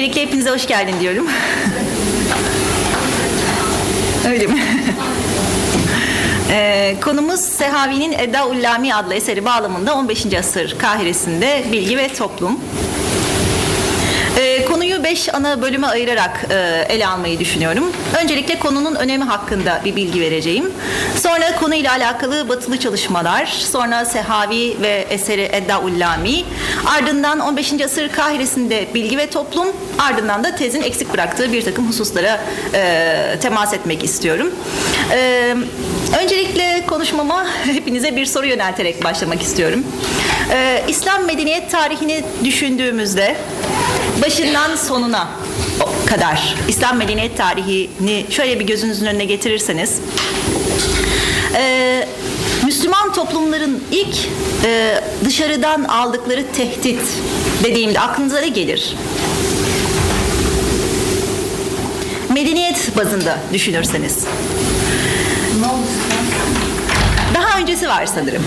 Öncelikle hepinize hoş geldin diyorum. Öyle mi? Ee, konumuz Sehavi'nin Edda Ullami adlı eseri bağlamında 15. asır Kahire'sinde bilgi ve toplum. Ee, konuyu beş ana bölüme ayırarak e, ele almayı düşünüyorum. Öncelikle konunun önemi hakkında bir bilgi vereceğim. Sonra konuyla alakalı batılı çalışmalar, sonra Sehavi ve eseri Edda Ullami, ardından 15. asır Kahire'sinde bilgi ve toplum, ardından da tezin eksik bıraktığı bir takım hususlara e, temas etmek istiyorum. E, öncelikle konuşmama hepinize bir soru yönelterek başlamak istiyorum. E, İslam medeniyet tarihini düşündüğümüzde başından sonuna kadar İslam medeniyet tarihini şöyle bir gözünüzün önüne getirirseniz e, Müslüman toplumların ilk e, dışarıdan aldıkları tehdit dediğimde aklınıza ne gelir? Medeniyet bazında düşünürseniz. Daha öncesi var sanırım.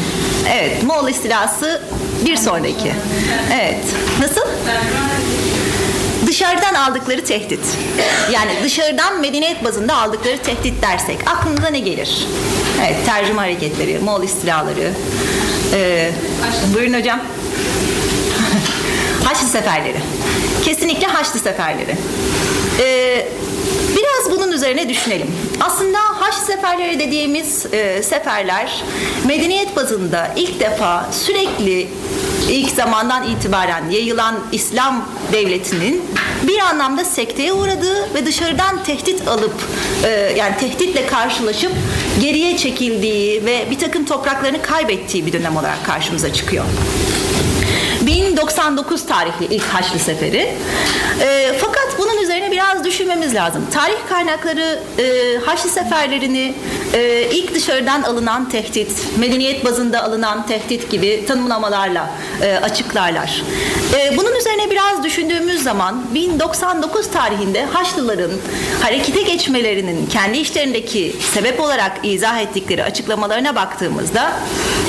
Evet, Moğol istilası bir sonraki. Evet. Nasıl? Dışarıdan aldıkları tehdit. Yani dışarıdan medeniyet bazında aldıkları tehdit dersek aklınıza ne gelir? Evet, tercüme hareketleri, Moğol istilaları. Ee, buyurun hocam. Haçlı seferleri. Kesinlikle Haçlı seferleri. Ee, biraz bunun üzerine düşünelim. Aslında Haçlı seferleri dediğimiz e, seferler medeniyet bazında ilk defa sürekli ilk zamandan itibaren yayılan İslam devletinin bir anlamda sekteye uğradığı ve dışarıdan tehdit alıp e, yani tehditle karşılaşıp geriye çekildiği ve bir takım topraklarını kaybettiği bir dönem olarak karşımıza çıkıyor. 1099 tarihli ilk Haçlı Seferi. E, fakat üzerine biraz düşünmemiz lazım. Tarih kaynakları e, Haçlı Seferlerini e, ilk dışarıdan alınan tehdit, medeniyet bazında alınan tehdit gibi tanımlamalarla e, açıklarlar. E, bunun üzerine biraz düşündüğümüz zaman 1099 tarihinde Haçlıların harekete geçmelerinin kendi işlerindeki sebep olarak izah ettikleri açıklamalarına baktığımızda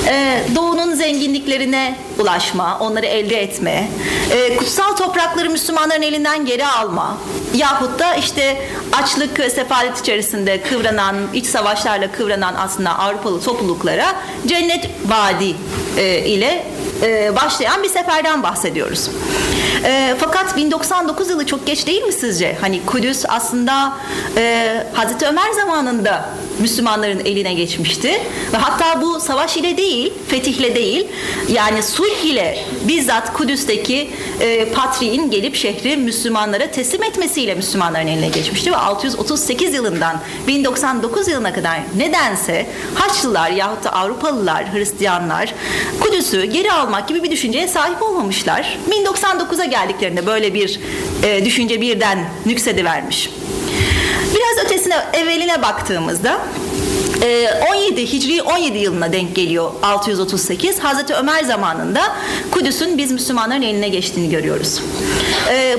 e, Doğu'nun zenginliklerine ulaşma, onları elde etme, e, kutsal toprakları Müslümanların elinden geri alma yahut da işte açlık sefalet içerisinde kıvranan, iç savaşlarla kıvranan aslında Avrupalı topluluklara cennet vaadi e, ile e, başlayan bir seferden bahsediyoruz. E, fakat 1099 yılı çok geç değil mi sizce? Hani Kudüs aslında e, Hazreti Ömer zamanında Müslümanların eline geçmişti ve hatta bu savaş ile değil, fetihle değil, yani sulh ile bizzat Kudüs'teki e, patriğin gelip şehri Müslümanlara teslim etmesiyle Müslümanların eline geçmişti ve 638 yılından 1099 yılına kadar nedense Haçlılar yahut da Avrupalılar, Hristiyanlar Kudüs'ü geri almak gibi bir düşünceye sahip olmamışlar. 1099'a geldiklerinde böyle bir e, düşünce birden nüksedivermiş. Biraz ötesine, evveline baktığımızda 17 Hicri 17 yılına denk geliyor 638. Hazreti Ömer zamanında Kudüs'ün biz Müslümanların eline geçtiğini görüyoruz.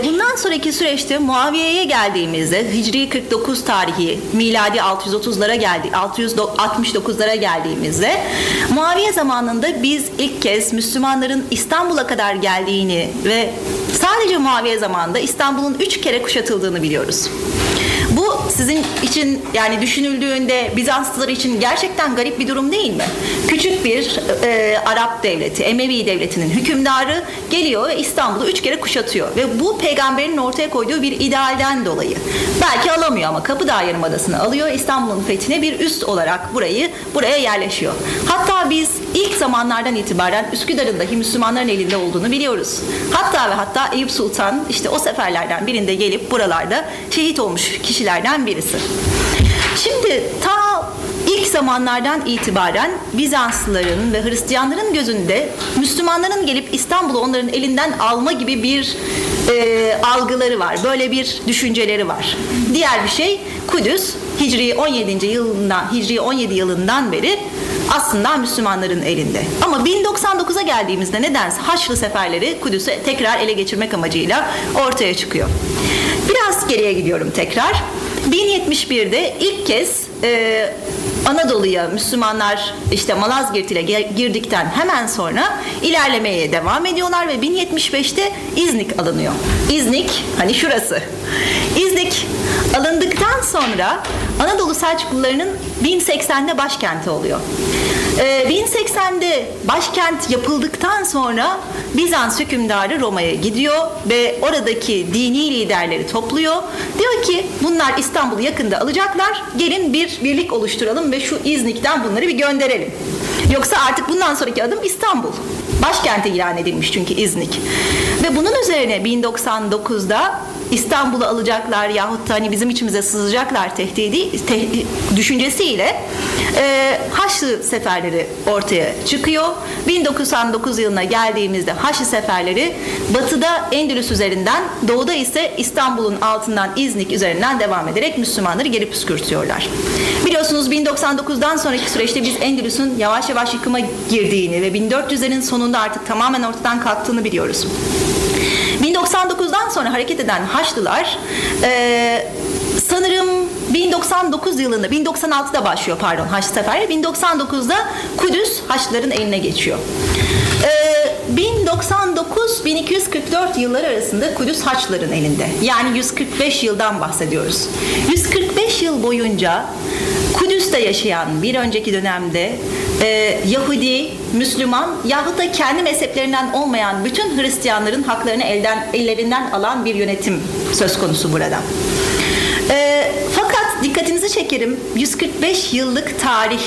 Bundan sonraki süreçte Muaviye'ye geldiğimizde Hicri 49 tarihi miladi 630'lara geldi 669'lara geldiğimizde Muaviye zamanında biz ilk kez Müslümanların İstanbul'a kadar geldiğini ve sadece Muaviye zamanında İstanbul'un üç kere kuşatıldığını biliyoruz. Bu sizin için yani düşünüldüğünde Bizanslılar için gerçekten garip bir durum değil mi? Küçük bir e, Arap devleti, Emevi devletinin hükümdarı geliyor ve İstanbul'u üç kere kuşatıyor. Ve bu peygamberin ortaya koyduğu bir idealden dolayı. Belki alamıyor ama Kapıdağ Yarımadası'nı alıyor. İstanbul'un fethine bir üst olarak burayı buraya yerleşiyor. Hatta biz ilk zamanlardan itibaren Üsküdar'ın dahi Müslümanların elinde olduğunu biliyoruz. Hatta ve hatta Eyüp Sultan işte o seferlerden birinde gelip buralarda şehit olmuş kişilerden birisi. Şimdi ta ilk zamanlardan itibaren Bizanslıların ve Hristiyanların gözünde Müslümanların gelip İstanbul'u onların elinden alma gibi bir e, algıları var. Böyle bir düşünceleri var. Diğer bir şey Kudüs Hicri 17. yılından Hicri 17 yılından beri aslında Müslümanların elinde. Ama 1099'a geldiğimizde nedense Haçlı seferleri Kudüs'ü tekrar ele geçirmek amacıyla ortaya çıkıyor. Biraz geriye gidiyorum tekrar. 1071'de ilk kez e, Anadolu'ya Müslümanlar işte Malazgirt ile girdikten hemen sonra ilerlemeye devam ediyorlar ve 1075'te İznik alınıyor. İznik hani şurası. İznik alındıktan sonra Anadolu Selçuklularının 1080'de başkenti oluyor. Ee, 1080'de başkent yapıldıktan sonra Bizans hükümdarı Roma'ya gidiyor ve oradaki dini liderleri topluyor. Diyor ki bunlar İstanbul'u yakında alacaklar. Gelin bir birlik oluşturalım ve şu İznik'ten bunları bir gönderelim. Yoksa artık bundan sonraki adım İstanbul. Başkente ilan edilmiş çünkü İznik. Ve bunun üzerine 1099'da İstanbul'u alacaklar yahut da hani bizim içimize sızacaklar tehdidi te, düşüncesiyle e, Haçlı seferleri ortaya çıkıyor. 1909 yılına geldiğimizde Haçlı seferleri batıda Endülüs üzerinden doğuda ise İstanbul'un altından İznik üzerinden devam ederek Müslümanları geri püskürtüyorlar. Biliyorsunuz 1099'dan sonraki süreçte biz Endülüs'ün yavaş yavaş yıkıma girdiğini ve 1400'lerin sonunda artık tamamen ortadan kalktığını biliyoruz. 1099'dan sonra hareket eden Haçlılar e, sanırım 1099 yılında 1096'da başlıyor pardon Haçlı Seferi 1099'da Kudüs Haçlıların eline geçiyor. E, 1099-1244 yılları arasında Kudüs Haçlıların elinde. Yani 145 yıldan bahsediyoruz. 145 yıl boyunca Kudüs'te yaşayan bir önceki dönemde e, Yahudi, Müslüman yahut da kendi mezheplerinden olmayan bütün Hristiyanların haklarını elden ellerinden alan bir yönetim söz konusu burada. E, fakat dikkatinizi çekerim 145 yıllık tarih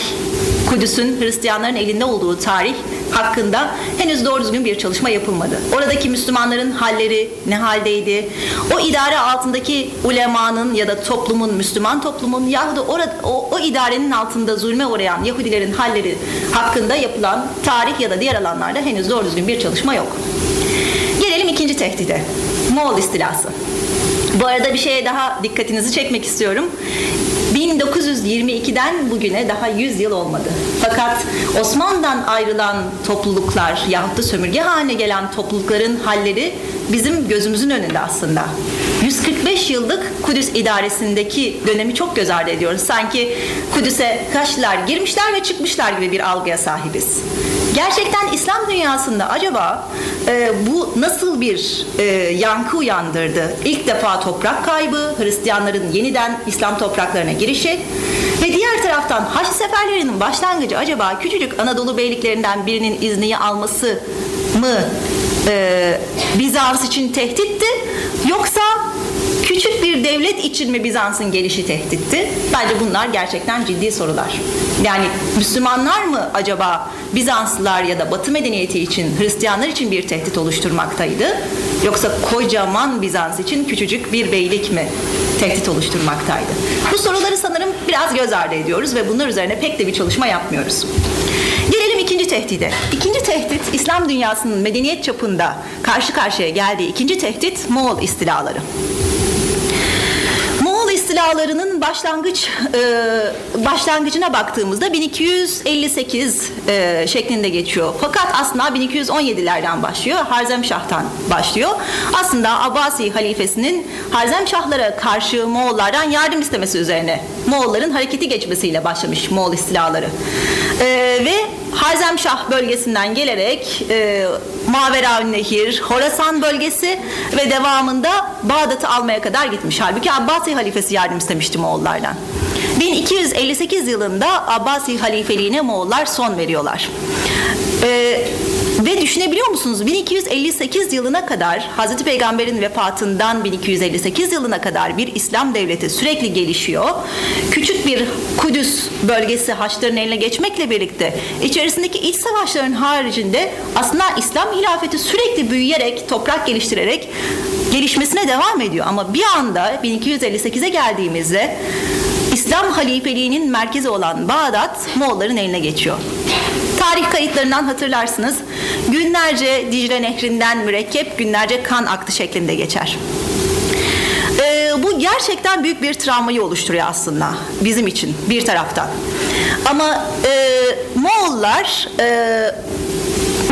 Kudüs'ün Hristiyanların elinde olduğu tarih hakkında henüz doğru düzgün bir çalışma yapılmadı. Oradaki Müslümanların halleri ne haldeydi? O idare altındaki ulemanın ya da toplumun, Müslüman toplumun yahut da orada, o, o idarenin altında zulme uğrayan Yahudilerin halleri hakkında yapılan tarih ya da diğer alanlarda henüz doğru düzgün bir çalışma yok. Gelelim ikinci tehdide. Moğol istilası. Bu arada bir şeye daha dikkatinizi çekmek istiyorum. 1922'den bugüne daha 100 yıl olmadı. Fakat Osmanlı'dan ayrılan topluluklar yahut da sömürge haline gelen toplulukların halleri bizim gözümüzün önünde aslında. 145 yıllık Kudüs idaresindeki dönemi çok göz ardı ediyoruz. Sanki Kudüs'e Kaşlılar girmişler ve çıkmışlar gibi bir algıya sahibiz. Gerçekten İslam dünyasında acaba e, bu nasıl bir e, yankı uyandırdı? İlk defa toprak kaybı, Hristiyanların yeniden İslam topraklarına girişi ve diğer taraftan Haçlı seferlerinin başlangıcı acaba küçücük Anadolu beyliklerinden birinin izni alması mı e, Bizans için tehditti yoksa küçük bir devlet için mi Bizans'ın gelişi tehditti? Bence bunlar gerçekten ciddi sorular. Yani Müslümanlar mı acaba Bizanslılar ya da Batı medeniyeti için, Hristiyanlar için bir tehdit oluşturmaktaydı? Yoksa kocaman Bizans için küçücük bir beylik mi tehdit oluşturmaktaydı? Bu soruları sanırım biraz göz ardı ediyoruz ve bunlar üzerine pek de bir çalışma yapmıyoruz. Gelelim ikinci tehdide. İkinci tehdit İslam dünyasının medeniyet çapında karşı karşıya geldiği ikinci tehdit Moğol istilaları. Moğol istilalarının başlangıç e, başlangıcına baktığımızda 1258 e, şeklinde geçiyor. Fakat aslında 1217'lerden başlıyor. Harzemşah'tan başlıyor. Aslında Abbasi halifesinin Harzemşahlara karşı Moğollardan yardım istemesi üzerine Moğolların hareketi geçmesiyle başlamış Moğol istilaları. E, ve Harzemşah bölgesinden gelerek e, Mavera Nehir, Horasan bölgesi ve devamında Bağdat'ı almaya kadar gitmiş. Halbuki Abbasi halifesi yardım istemişti Moğollardan. 1258 yılında Abbasi halifeliğine Moğollar son veriyorlar. E, ve düşünebiliyor musunuz 1258 yılına kadar Hazreti Peygamber'in vefatından 1258 yılına kadar bir İslam devleti sürekli gelişiyor. Küçük bir Kudüs bölgesi Haçlıların eline geçmekle birlikte içerisindeki iç savaşların haricinde aslında İslam hilafeti sürekli büyüyerek, toprak geliştirerek gelişmesine devam ediyor. Ama bir anda 1258'e geldiğimizde İslam halifeliğinin merkezi olan Bağdat Moğolların eline geçiyor. Tarih kayıtlarından hatırlarsınız. Günlerce Dicle Nehri'nden mürekkep, günlerce kan aktı şeklinde geçer. Ee, bu gerçekten büyük bir travmayı oluşturuyor aslında bizim için bir taraftan. Ama e, Moğollar e,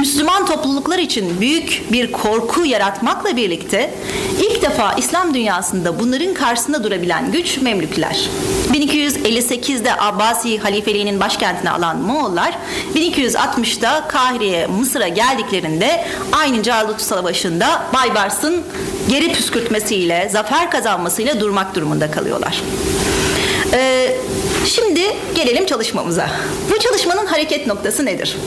Müslüman topluluklar için büyük bir korku yaratmakla birlikte ilk defa İslam dünyasında bunların karşısında durabilen güç Memlükler. 1258'de Abbasi halifeliğinin başkentine alan Moğollar 1260'da Kahire'ye Mısır'a geldiklerinde aynı Calut Savaşı'nda Baybars'ın geri püskürtmesiyle, zafer kazanmasıyla durmak durumunda kalıyorlar. Ee, şimdi gelelim çalışmamıza. Bu çalışmanın hareket noktası nedir?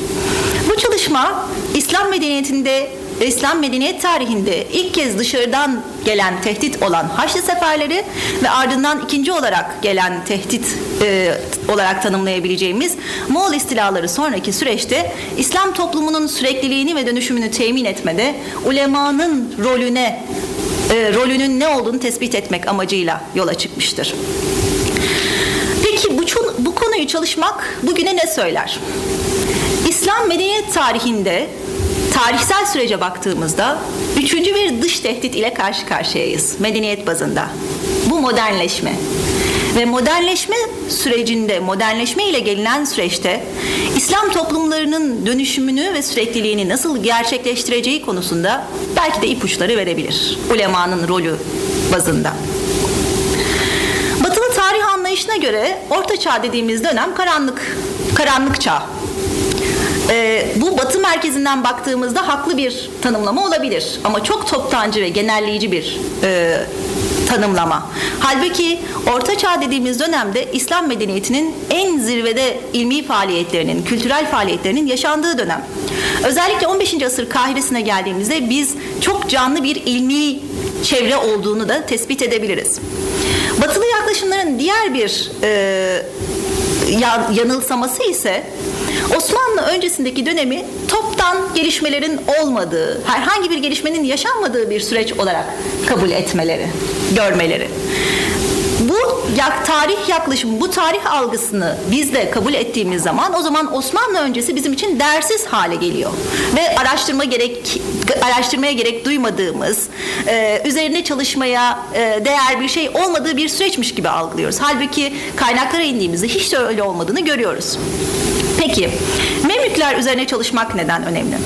Bu çalışma İslam medeniyetinde İslam medeniyet tarihinde ilk kez dışarıdan gelen tehdit olan Haçlı seferleri ve ardından ikinci olarak gelen tehdit e, olarak tanımlayabileceğimiz Moğol istilaları sonraki süreçte İslam toplumunun sürekliliğini ve dönüşümünü temin etmede ulemanın rolüne e, rolünün ne olduğunu tespit etmek amacıyla yola çıkmıştır. Peki bu, bu konuyu çalışmak bugüne ne söyler? İslam medeniyet tarihinde tarihsel sürece baktığımızda üçüncü bir dış tehdit ile karşı karşıyayız medeniyet bazında. Bu modernleşme. Ve modernleşme sürecinde, modernleşme ile gelinen süreçte İslam toplumlarının dönüşümünü ve sürekliliğini nasıl gerçekleştireceği konusunda belki de ipuçları verebilir. Ulemanın rolü bazında. Anlayışına göre Orta Çağ dediğimiz dönem karanlık, karanlık çağ. Ee, bu batı merkezinden baktığımızda haklı bir tanımlama olabilir. Ama çok toptancı ve genelleyici bir e, tanımlama. Halbuki Orta Çağ dediğimiz dönemde İslam medeniyetinin en zirvede ilmi faaliyetlerinin, kültürel faaliyetlerinin yaşandığı dönem. Özellikle 15. asır Kahire'sine geldiğimizde biz çok canlı bir ilmi çevre olduğunu da tespit edebiliriz. Batılı yaklaşımların diğer bir e, yanılsaması ise Osmanlı öncesindeki dönemi toptan gelişmelerin olmadığı, herhangi bir gelişmenin yaşanmadığı bir süreç olarak kabul etmeleri, görmeleri. Bu yak, tarih yaklaşımı, bu tarih algısını biz de kabul ettiğimiz zaman o zaman Osmanlı öncesi bizim için dersiz hale geliyor. Ve araştırma gerek araştırmaya gerek duymadığımız, e, üzerine çalışmaya e, değer bir şey olmadığı bir süreçmiş gibi algılıyoruz. Halbuki kaynaklara indiğimizde hiç de öyle olmadığını görüyoruz. Peki Memlükler üzerine çalışmak neden önemli?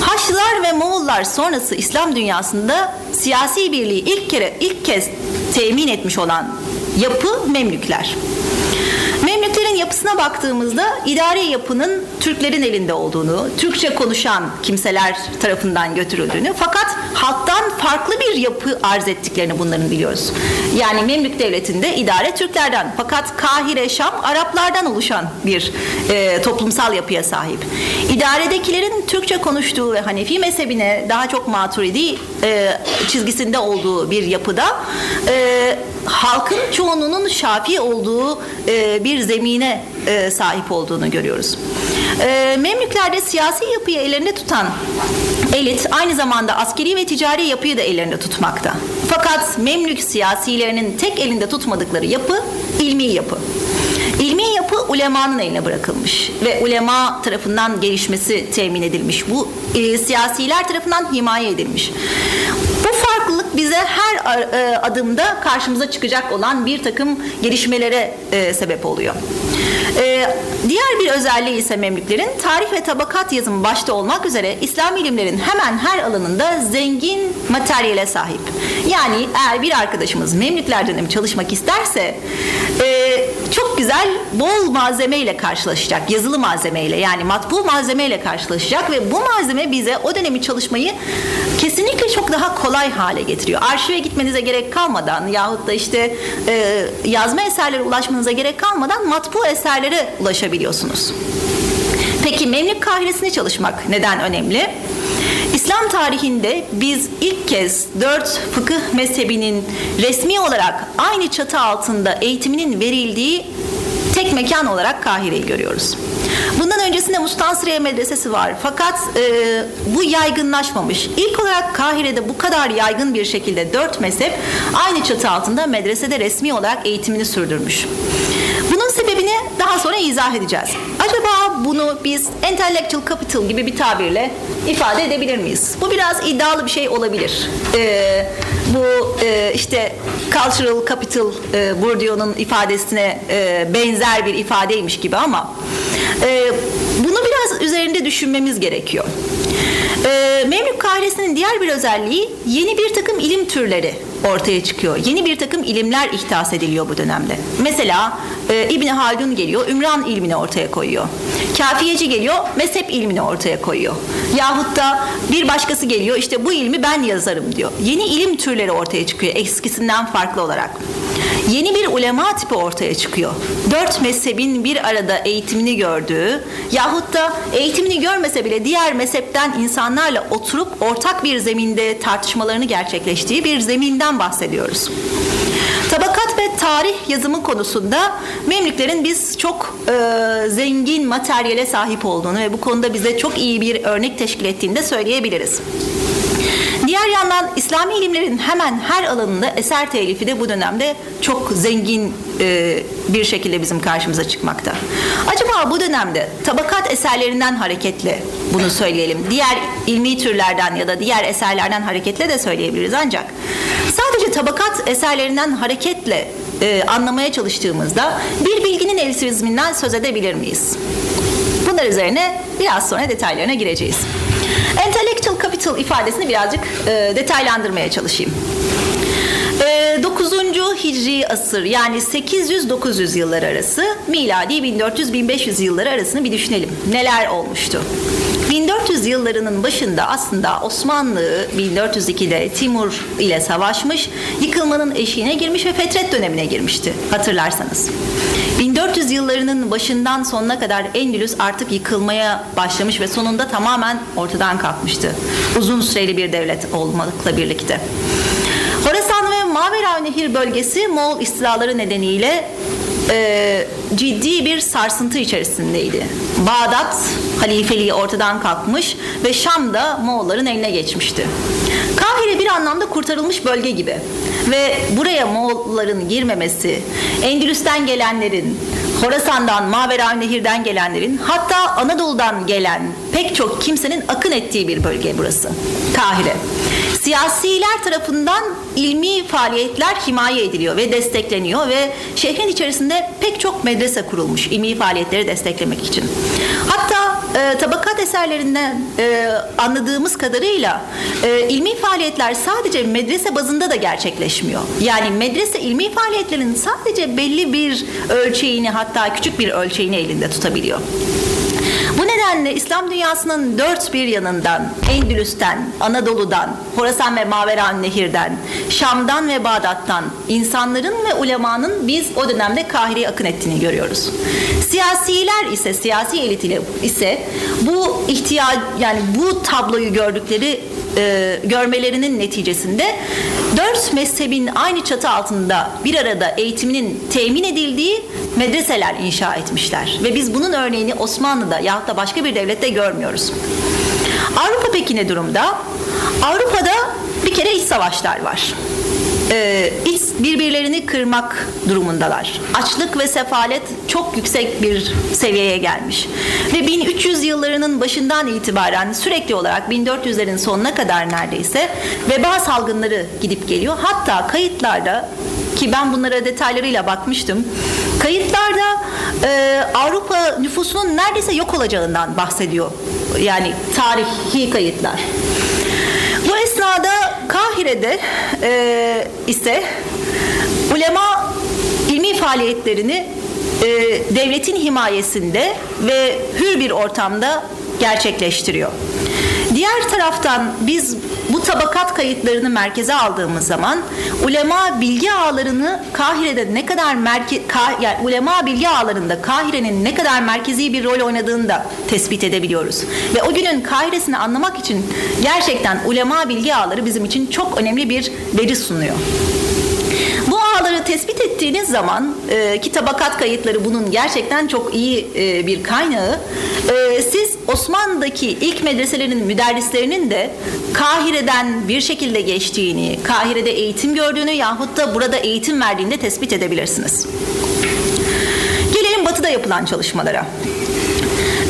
Haçlılar ve Moğollar sonrası İslam dünyasında siyasi birliği ilk kere ilk kez temin etmiş olan yapı Memlükler. Yapısına baktığımızda idari yapının Türklerin elinde olduğunu, Türkçe konuşan kimseler tarafından götürüldüğünü fakat halktan farklı bir yapı arz ettiklerini bunların biliyoruz. Yani Memlük Devleti'nde idare Türklerden fakat Kahire, Şam Araplardan oluşan bir e, toplumsal yapıya sahip. İdaredekilerin Türkçe konuştuğu ve Hanefi mezhebine daha çok maturidi e, çizgisinde olduğu bir yapıda e, halkın çoğunluğunun şafi olduğu e, bir zemine e, sahip olduğunu görüyoruz. E, Memlüklerde siyasi yapıyı ellerinde tutan elit aynı zamanda askeri ve ticari yapıyı da ellerinde tutmakta. Fakat Memlük siyasilerinin tek elinde tutmadıkları yapı ilmi yapı. İlmi yapı ulemanın eline bırakılmış ve ulema tarafından gelişmesi temin edilmiş. Bu e, siyasiler tarafından himaye edilmiş. Bu farklılık bize her e, adımda karşımıza çıkacak olan bir takım gelişmelere e, sebep oluyor. E, diğer bir özelliği ise Memlüklerin tarih ve tabakat yazımı başta olmak üzere İslam ilimlerin hemen her alanında zengin materyale sahip. Yani eğer bir arkadaşımız Memlükler dönemi çalışmak isterse çok güzel bol malzemeyle karşılaşacak. Yazılı malzemeyle yani matbu malzemeyle karşılaşacak ve bu malzeme bize o dönemi çalışmayı kesinlikle çok daha kolay hale getiriyor. Arşive gitmenize gerek kalmadan yahut da işte e, yazma eserlere ulaşmanıza gerek kalmadan matbu eserlere ulaşabiliyorsunuz. Peki Memlük Kahiresini çalışmak neden önemli? İslam tarihinde biz ilk kez dört fıkıh mezhebinin resmi olarak aynı çatı altında eğitiminin verildiği tek mekan olarak Kahire'yi görüyoruz. Bundan öncesinde Mustansiriye Medresesi var fakat e, bu yaygınlaşmamış. İlk olarak Kahire'de bu kadar yaygın bir şekilde dört mezhep aynı çatı altında medresede resmi olarak eğitimini sürdürmüş. Daha sonra izah edeceğiz. Acaba bunu biz intellectual capital gibi bir tabirle ifade edebilir miyiz? Bu biraz iddialı bir şey olabilir. Ee, bu e, işte cultural capital e, Bourdieu'nun ifadesine e, benzer bir ifadeymiş gibi ama e, üzerinde düşünmemiz gerekiyor. Ee, Memlük Kahiresi'nin diğer bir özelliği yeni bir takım ilim türleri ortaya çıkıyor. Yeni bir takım ilimler ihdas ediliyor bu dönemde. Mesela e, İbni Haldun geliyor, Ümran ilmini ortaya koyuyor. Kafiyeci geliyor, mezhep ilmini ortaya koyuyor. Yahut da bir başkası geliyor, işte bu ilmi ben yazarım diyor. Yeni ilim türleri ortaya çıkıyor eskisinden farklı olarak. Yeni bir ulema tipi ortaya çıkıyor. Dört mezhebin bir arada eğitimini gördüğü yahut da eğitimini görmese bile diğer mezhepten insanlarla oturup ortak bir zeminde tartışmalarını gerçekleştiği bir zeminden bahsediyoruz. Tabakat ve tarih yazımı konusunda Memlüklerin biz çok e, zengin materyale sahip olduğunu ve bu konuda bize çok iyi bir örnek teşkil ettiğini de söyleyebiliriz. Yandan İslami ilimlerin hemen her alanında eser telifi de bu dönemde çok zengin e, bir şekilde bizim karşımıza çıkmakta. Acaba bu dönemde tabakat eserlerinden hareketle bunu söyleyelim. Diğer ilmi türlerden ya da diğer eserlerden hareketle de söyleyebiliriz ancak sadece tabakat eserlerinden hareketle e, anlamaya çalıştığımızda bir bilginin elitizminden söz edebilir miyiz? Bunlar üzerine biraz sonra detaylarına gireceğiz. Intellectual capital ifadesini birazcık e, detaylandırmaya çalışayım. E, 9. Hicri asır yani 800-900 yıllar arası miladi 1400-1500 yılları arasını bir düşünelim. Neler olmuştu? 1400 yıllarının başında aslında Osmanlı 1402'de Timur ile savaşmış, yıkılmanın eşiğine girmiş ve fetret dönemine girmişti hatırlarsanız. 1400 yıllarının başından sonuna kadar Endülüs artık yıkılmaya başlamış ve sonunda tamamen ortadan kalkmıştı. Uzun süreli bir devlet olmakla birlikte. Horasan ve Mavera Nehir bölgesi Moğol istilaları nedeniyle e, ciddi bir sarsıntı içerisindeydi. Bağdat halifeliği ortadan kalkmış ve Şam da Moğolların eline geçmişti. Kahire bir anlamda kurtarılmış bölge gibi ve buraya Moğolların girmemesi, Endülüs'ten gelenlerin, Horasan'dan, Mavera Nehir'den gelenlerin, hatta Anadolu'dan gelen pek çok kimsenin akın ettiği bir bölge burası. Kahire. Siyasiler tarafından ilmi faaliyetler himaye ediliyor ve destekleniyor ve şehrin içerisinde pek çok medrese kurulmuş ilmi faaliyetleri desteklemek için. Hatta e, tabakat eserlerinden e, anladığımız kadarıyla e, ilmi faaliyetler sadece medrese bazında da gerçekleşmiyor. Yani medrese ilmi faaliyetlerin sadece belli bir ölçeğini hatta küçük bir ölçeğini elinde tutabiliyor. Bu nedenle İslam dünyasının dört bir yanından, Endülüs'ten, Anadolu'dan, Horasan ve Maveran Nehir'den, Şam'dan ve Bağdat'tan insanların ve ulemanın biz o dönemde Kahire'ye akın ettiğini görüyoruz. Siyasiler ise, siyasi elit ile ise bu ihtiyaç yani bu tabloyu gördükleri e, görmelerinin neticesinde dört mezhebin aynı çatı altında bir arada eğitiminin temin edildiği medreseler inşa etmişler. Ve biz bunun örneğini Osmanlı'da yahut da başka bir devlette görmüyoruz. Avrupa peki ne durumda? Avrupa'da bir kere iç savaşlar var e, iç birbirlerini kırmak durumundalar. Açlık ve sefalet çok yüksek bir seviyeye gelmiş. Ve 1300 yıllarının başından itibaren sürekli olarak 1400'lerin sonuna kadar neredeyse veba salgınları gidip geliyor. Hatta kayıtlarda ki ben bunlara detaylarıyla bakmıştım. Kayıtlarda e, Avrupa nüfusunun neredeyse yok olacağından bahsediyor. Yani tarihi kayıtlar. Bu esnada Kahire'de e, ise ulema ilmi faaliyetlerini e, devletin himayesinde ve hür bir ortamda gerçekleştiriyor. Diğer taraftan biz bu tabakat kayıtlarını merkeze aldığımız zaman ulema bilgi ağlarını Kahire'de ne kadar merke, ka, yani ulema bilgi ağlarında Kahire'nin ne kadar merkezi bir rol oynadığını da tespit edebiliyoruz. Ve o günün Kahire'sini anlamak için gerçekten ulema bilgi ağları bizim için çok önemli bir veri sunuyor. Bu ağları tespit ettiğiniz zaman e, ki kayıtları bunun gerçekten çok iyi e, bir kaynağı. E, siz Osmanlı'daki ilk medreselerin müderrislerinin de Kahire'den bir şekilde geçtiğini, Kahire'de eğitim gördüğünü yahut da burada eğitim verdiğini de tespit edebilirsiniz. Gelelim batıda yapılan çalışmalara.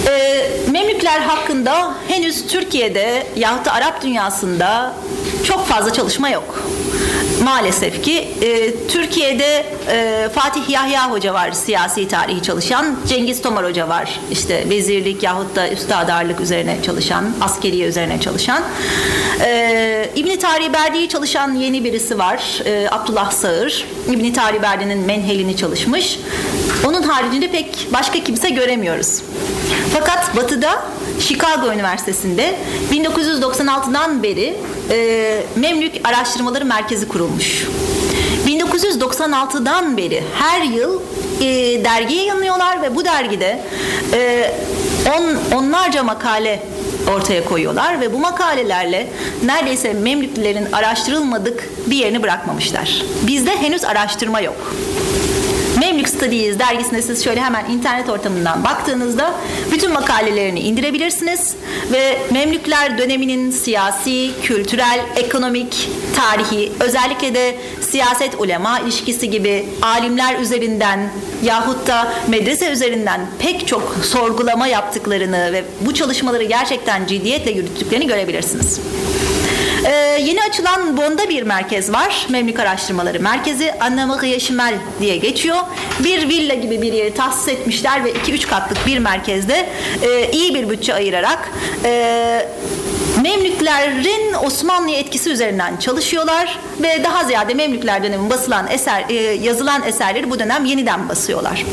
E, Memlükler hakkında henüz Türkiye'de yahut da Arap dünyasında çok fazla çalışma yok. Maalesef ki e, Türkiye'de e, Fatih Yahya Hoca var siyasi tarihi çalışan, Cengiz Tomar Hoca var işte vezirlik yahut da üstadarlık üzerine çalışan, askeriye üzerine çalışan. E, İbni Tarihi Berdi'yi çalışan yeni birisi var, e, Abdullah Sağır. İbni Tarihi Berdi'nin menhelini çalışmış. Onun haricinde pek başka kimse göremiyoruz. Fakat Batı'da Chicago Üniversitesi'nde 1996'dan beri e, Memlük Araştırmaları Merkezi kurulmuş. 1996'dan beri her yıl e, dergi yayınlıyorlar ve bu dergide e, on, onlarca makale ortaya koyuyorlar ve bu makalelerle neredeyse Memlüklilerin araştırılmadık bir yerini bırakmamışlar. Bizde henüz araştırma yok. Memlük Studies dergisine siz şöyle hemen internet ortamından baktığınızda bütün makalelerini indirebilirsiniz ve Memlükler döneminin siyasi, kültürel, ekonomik, tarihi, özellikle de siyaset ulema ilişkisi gibi alimler üzerinden yahut da medrese üzerinden pek çok sorgulama yaptıklarını ve bu çalışmaları gerçekten ciddiyetle yürüttüklerini görebilirsiniz. Ee, yeni açılan Bond'da bir merkez var. Memlük Araştırmaları Merkezi. Annemarie Şimel diye geçiyor. Bir villa gibi bir yeri tahsis etmişler ve 2-3 katlık bir merkezde e, iyi bir bütçe ayırarak e, Memlüklerin Osmanlı etkisi üzerinden çalışıyorlar ve daha ziyade Memlükler dönemi basılan eser, e, yazılan eserleri bu dönem yeniden basıyorlar.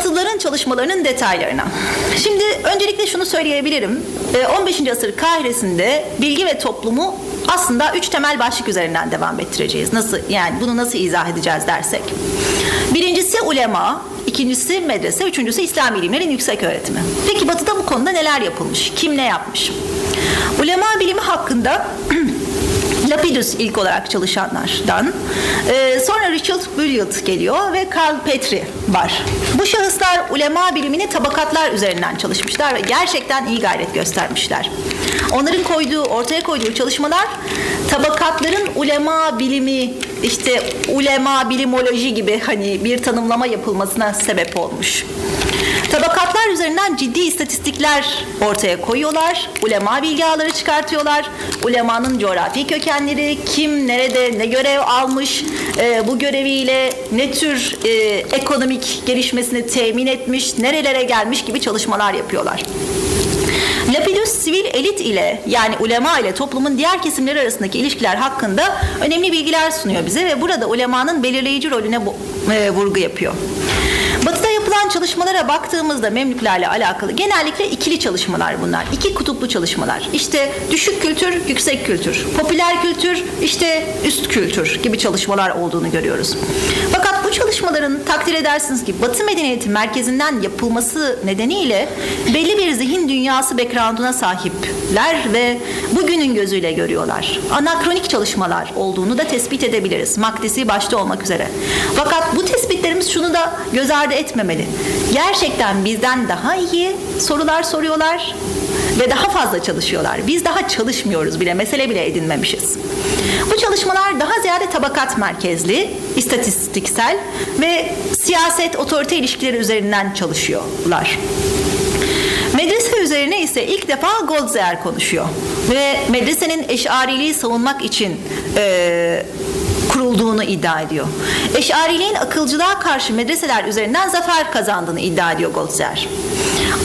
Batılıların çalışmalarının detaylarına. Şimdi öncelikle şunu söyleyebilirim. 15. asır Kahire'sinde bilgi ve toplumu aslında üç temel başlık üzerinden devam ettireceğiz. Nasıl yani bunu nasıl izah edeceğiz dersek. Birincisi ulema, ikincisi medrese, üçüncüsü İslam ilimlerin yüksek öğretimi. Peki Batı'da bu konuda neler yapılmış? Kim ne yapmış? Ulema bilimi hakkında Lapidus ilk olarak çalışanlardan. Ee, sonra Richard Bulliot geliyor ve Karl Petri var. Bu şahıslar ulema bilimini tabakatlar üzerinden çalışmışlar ve gerçekten iyi gayret göstermişler. Onların koyduğu, ortaya koyduğu çalışmalar tabakatların ulema bilimi, işte ulema bilimoloji gibi hani bir tanımlama yapılmasına sebep olmuş. Tabakatlar üzerinden ciddi istatistikler ortaya koyuyorlar. Ulema bilgi ağları çıkartıyorlar. Ulemanın coğrafi kökenleri, kim nerede ne görev almış, e, bu göreviyle ne tür e, ekonomik gelişmesini temin etmiş, nerelere gelmiş gibi çalışmalar yapıyorlar. Lapidus sivil elit ile yani ulema ile toplumun diğer kesimleri arasındaki ilişkiler hakkında önemli bilgiler sunuyor bize ve burada ulemanın belirleyici rolüne e, vurgu yapıyor. Çalışmalara baktığımızda Memlüklerle alakalı genellikle ikili çalışmalar bunlar. İki kutuplu çalışmalar. İşte düşük kültür, yüksek kültür. Popüler kültür, işte üst kültür gibi çalışmalar olduğunu görüyoruz. Fakat bu çalışmaların takdir edersiniz ki Batı medeniyeti merkezinden yapılması nedeniyle belli bir zihin dünyası background'una sahipler ve bugünün gözüyle görüyorlar. Anakronik çalışmalar olduğunu da tespit edebiliriz. Makdisi başta olmak üzere. Fakat bu tespitlerimiz şunu da göz ardı etmemeli. Gerçekten bizden daha iyi sorular soruyorlar ve daha fazla çalışıyorlar. Biz daha çalışmıyoruz bile, mesele bile edinmemişiz. Bu çalışmalar daha ziyade tabakat merkezli, istatistiksel ve siyaset otorite ilişkileri üzerinden çalışıyorlar. Medrese üzerine ise ilk defa Goldzer konuşuyor ve medresenin eşariliği savunmak için e, kurulduğunu iddia ediyor. Eşariliğin akılcılığa karşı medreseler üzerinden zafer kazandığını iddia ediyor Goldzer.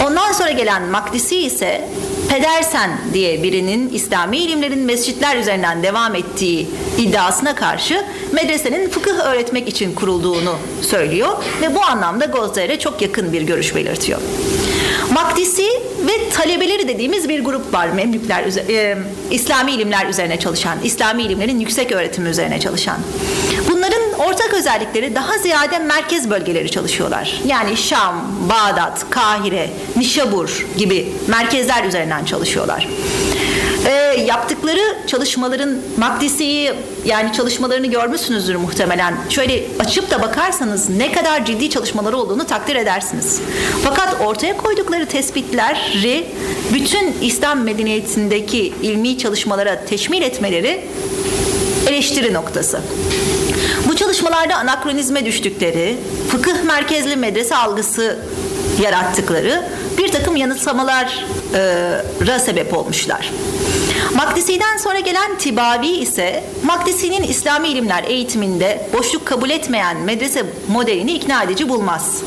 Ondan sonra gelen Makdisi ise Pedersen diye birinin İslami ilimlerin mescitler üzerinden devam ettiği iddiasına karşı medresenin fıkıh öğretmek için kurulduğunu söylüyor ve bu anlamda Goldser'e çok yakın bir görüş belirtiyor. Makdisi ve talebeleri dediğimiz bir grup var Memlükler, e, İslami ilimler üzerine çalışan, İslami ilimlerin yüksek öğretimi üzerine çalışan. Bunların ortak özellikleri daha ziyade merkez bölgeleri çalışıyorlar. Yani Şam, Bağdat, Kahire, Nişabur gibi merkezler üzerinden çalışıyorlar. E, yaptıkları çalışmaların Makdisi'yi yani çalışmalarını görmüşsünüzdür muhtemelen. Şöyle açıp da bakarsanız ne kadar ciddi çalışmaları olduğunu takdir edersiniz. Fakat ortaya koydukları tespitleri bütün İslam medeniyetindeki ilmi çalışmalara teşmil etmeleri eleştiri noktası. Bu çalışmalarda anakronizme düştükleri, fıkıh merkezli medrese algısı yarattıkları bir takım yanılsamalara sebep olmuşlar. Makdisi'den sonra gelen Tibavi ise Makdisi'nin İslami ilimler eğitiminde boşluk kabul etmeyen medrese modelini ikna edici bulmaz.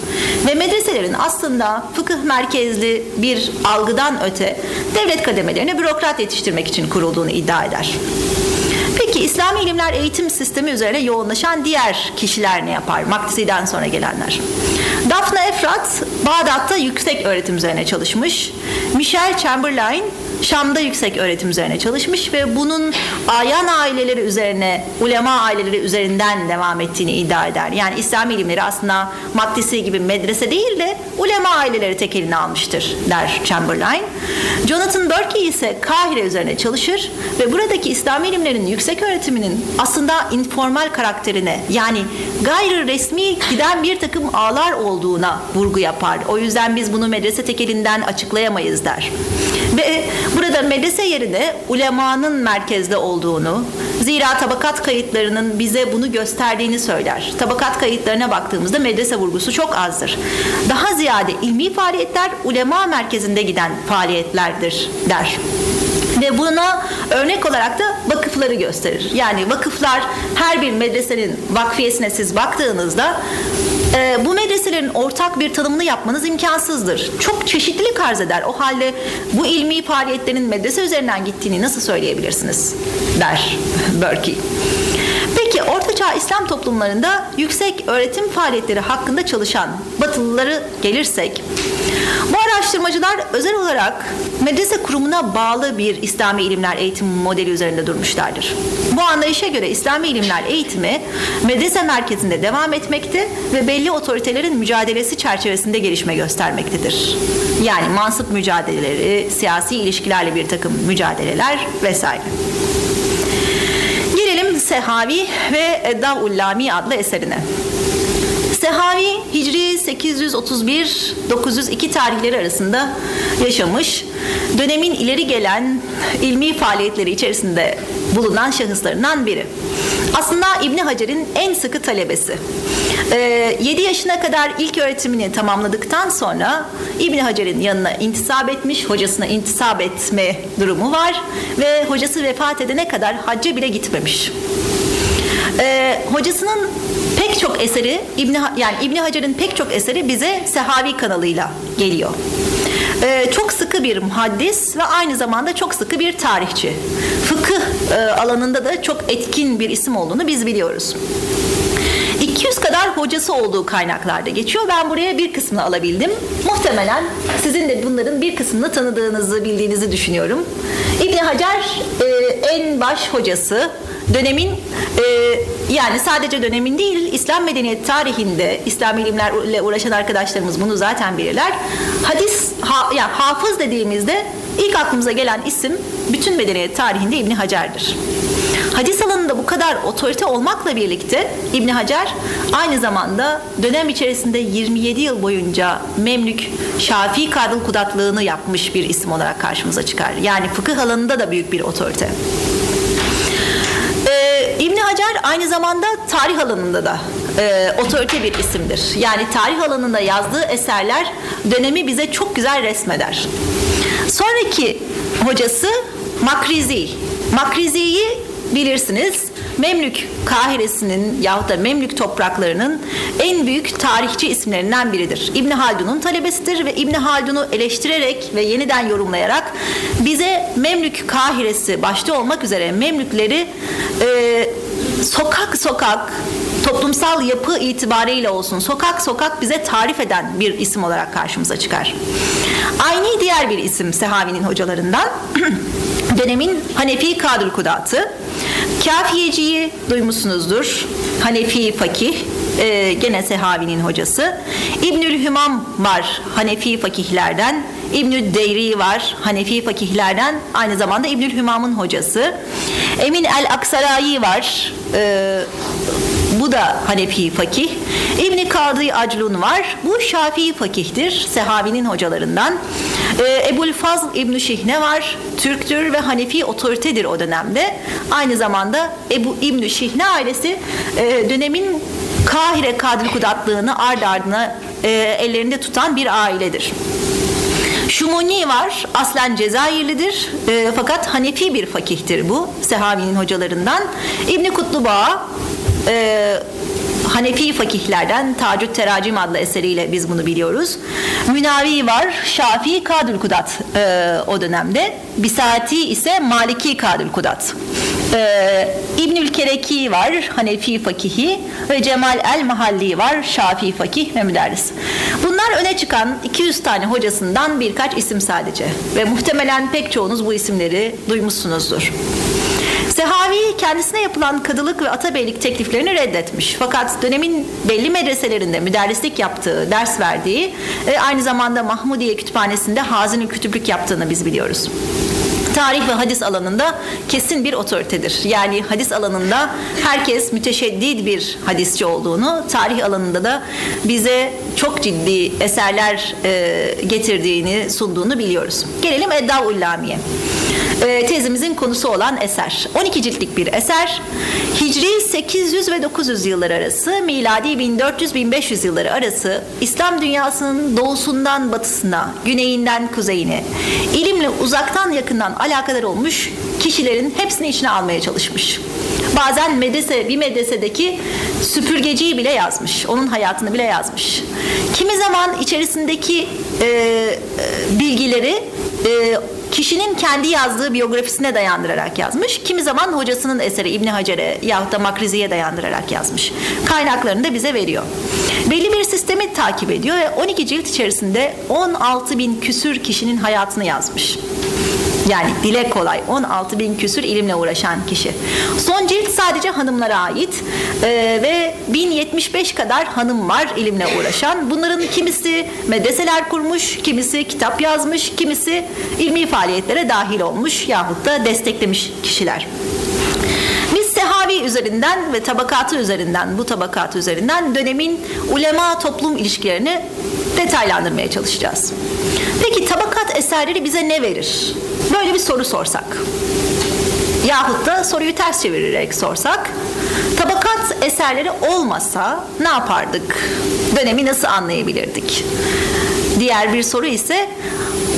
Ve medreselerin aslında fıkıh merkezli bir algıdan öte devlet kademelerine bürokrat yetiştirmek için kurulduğunu iddia eder. Peki İslami ilimler eğitim sistemi üzerine yoğunlaşan diğer kişiler ne yapar? Makdisi'den sonra gelenler. Efrat Bağdat'ta yüksek öğretim üzerine çalışmış. Michelle Chamberlain Şam'da yüksek öğretim üzerine çalışmış ve bunun ayan aileleri üzerine, ulema aileleri üzerinden devam ettiğini iddia eder. Yani İslami ilimleri aslında Makdisi gibi medrese değil de ulema aileleri tek eline almıştır der Chamberlain. Jonathan Berkey ise Kahire üzerine çalışır ve buradaki İslami ilimlerin yüksek öğretiminin aslında informal karakterine yani gayri resmi giden bir takım ağlar olduğuna vurgu yapar. O yüzden biz bunu medrese tekelinden açıklayamayız der. Ve burada medrese yerine ulemanın merkezde olduğunu, zira tabakat kayıtlarının bize bunu gösterdiğini söyler. Tabakat kayıtlarına baktığımızda medrese vurgusu çok azdır. Daha ziyade ilmi faaliyetler ulema merkezinde giden faaliyetlerdir der ve buna örnek olarak da vakıfları gösterir. Yani vakıflar her bir medresenin vakfiyesine siz baktığınızda e, bu medreselerin ortak bir tanımını yapmanız imkansızdır. Çok çeşitlilik arz eder. O halde bu ilmi faaliyetlerin medrese üzerinden gittiğini nasıl söyleyebilirsiniz? der Berkey. Peki Ortaçağ İslam toplumlarında yüksek öğretim faaliyetleri hakkında çalışan Batılıları gelirsek bu araştırmacılar özel olarak medrese kurumuna bağlı bir İslami ilimler eğitim modeli üzerinde durmuşlardır. Bu anlayışa göre İslami ilimler eğitimi medrese merkezinde devam etmekte ve belli otoritelerin mücadelesi çerçevesinde gelişme göstermektedir. Yani mansıp mücadeleleri, siyasi ilişkilerle bir takım mücadeleler vesaire. Gelelim Sehavi ve Edda'ullami adlı eserine. Sehavi Hicri 831-902 tarihleri arasında yaşamış, dönemin ileri gelen ilmi faaliyetleri içerisinde bulunan şahıslarından biri. Aslında İbni Hacer'in en sıkı talebesi. Ee, 7 yaşına kadar ilk öğretimini tamamladıktan sonra İbni Hacer'in yanına intisap etmiş, hocasına intisap etme durumu var ve hocası vefat edene kadar hacca bile gitmemiş. Ee, hocasının pek çok eseri İbn yani İbn Hacer'in pek çok eseri bize Sehavi kanalıyla geliyor. Ee, çok sıkı bir muhaddis ve aynı zamanda çok sıkı bir tarihçi. Fıkıh e, alanında da çok etkin bir isim olduğunu biz biliyoruz. 200 kadar hocası olduğu kaynaklarda geçiyor. Ben buraya bir kısmını alabildim. Muhtemelen sizin de bunların bir kısmını tanıdığınızı, bildiğinizi düşünüyorum. İbn Hacer e, en baş hocası, dönemin e, yani sadece dönemin değil İslam medeniyet tarihinde İslam ilimlerle uğraşan arkadaşlarımız bunu zaten bilirler. Hadis ha, yani hafız dediğimizde ilk aklımıza gelen isim bütün medeniyet tarihinde İbn Hacer'dir. Hadis alanında bu kadar otorite olmakla birlikte İbn Hacer aynı zamanda dönem içerisinde 27 yıl boyunca Memlük Şafii Kadıl Kudatlığını yapmış bir isim olarak karşımıza çıkar. Yani fıkıh alanında da büyük bir otorite. Hacer aynı zamanda tarih alanında da e, otorite bir isimdir. Yani tarih alanında yazdığı eserler dönemi bize çok güzel resmeder. Sonraki hocası Makrizi. Makrizi'yi bilirsiniz. Memlük Kahire'sinin yahut da Memlük topraklarının en büyük tarihçi isimlerinden biridir. İbni Haldun'un talebesidir ve İbni Haldun'u eleştirerek ve yeniden yorumlayarak bize Memlük Kahire'si başta olmak üzere Memlükleri e, sokak sokak toplumsal yapı itibariyle olsun sokak sokak bize tarif eden bir isim olarak karşımıza çıkar. Aynı diğer bir isim Sehavi'nin hocalarından dönemin Hanefi Kadül Kudatı. Kafiyeciyi duymuşsunuzdur. Hanefi fakih, e, gene Sehavi'nin hocası. İbnül Hümam var Hanefi fakihlerden. İbnül Deyri var Hanefi fakihlerden. Aynı zamanda İbnül Hümam'ın hocası. Emin el Aksarayi var. E, bu da Hanefi fakih. İbni Kadı Aclun var. Bu Şafii fakihtir. Sehavi'nin hocalarından. Ee, Ebul Fazl İbn Şihne var. Türktür ve Hanefi otoritedir o dönemde. Aynı zamanda Ebu İbn Şihne ailesi e, dönemin Kahire Kadri Kudatlığını ard ardına e, ellerinde tutan bir ailedir. Şumuni var. Aslen Cezayirlidir. E, fakat Hanefi bir fakihtir bu. Sehavi'nin hocalarından. İbni Kutlubağ e, Hanefi fakihlerden Tacüt Teracim adlı eseriyle biz bunu biliyoruz. Münavi var. Şafii Kadül Kudat e, o dönemde. Bisati ise Maliki Kadül Kudat. Ee, İbnül Kereki var, Hanefi fakihi ve Cemal el Mahalli var, Şafii fakih ve müderris. Bunlar öne çıkan 200 tane hocasından birkaç isim sadece ve muhtemelen pek çoğunuz bu isimleri duymuşsunuzdur. Sehavi kendisine yapılan kadılık ve atabeylik tekliflerini reddetmiş. Fakat dönemin belli medreselerinde müderrislik yaptığı, ders verdiği ve aynı zamanda Mahmudiye Kütüphanesi'nde hazin kütüplük yaptığını biz biliyoruz tarih ve hadis alanında kesin bir otoritedir. Yani hadis alanında herkes müteşeddid bir hadisçi olduğunu, tarih alanında da bize çok ciddi eserler e, getirdiğini, sunduğunu biliyoruz. Gelelim Edda Ullamiye e, tezimizin konusu olan eser. 12 ciltlik bir eser. Hicri 800 ve 900 yıllar arası, miladi 1400-1500 yılları arası İslam dünyasının doğusundan batısına, güneyinden kuzeyine, ilimle uzaktan yakından alakadar olmuş kişilerin hepsini içine almaya çalışmış. Bazen medrese, bir medresedeki süpürgeciyi bile yazmış. Onun hayatını bile yazmış. Kimi zaman içerisindeki e, e bilgileri e, kişinin kendi yazdığı biyografisine dayandırarak yazmış. Kimi zaman hocasının eseri İbni Hacer'e yahut da Makrizi'ye dayandırarak yazmış. Kaynaklarını da bize veriyor. Belli bir sistemi takip ediyor ve 12 cilt içerisinde 16 bin küsür kişinin hayatını yazmış. Yani dile kolay 16 bin küsür ilimle uğraşan kişi. Son cilt sadece hanımlara ait ee, ve 1075 kadar hanım var ilimle uğraşan. Bunların kimisi medreseler kurmuş, kimisi kitap yazmış, kimisi ilmi faaliyetlere dahil olmuş yahut da desteklemiş kişiler. Biz Sehavi üzerinden ve tabakatı üzerinden, bu tabakatı üzerinden dönemin ulema toplum ilişkilerini detaylandırmaya çalışacağız. Peki tabakat eserleri bize ne verir? Böyle bir soru sorsak. Yahut da soruyu ters çevirerek sorsak. Tabakat eserleri olmasa ne yapardık? Dönemi nasıl anlayabilirdik? Diğer bir soru ise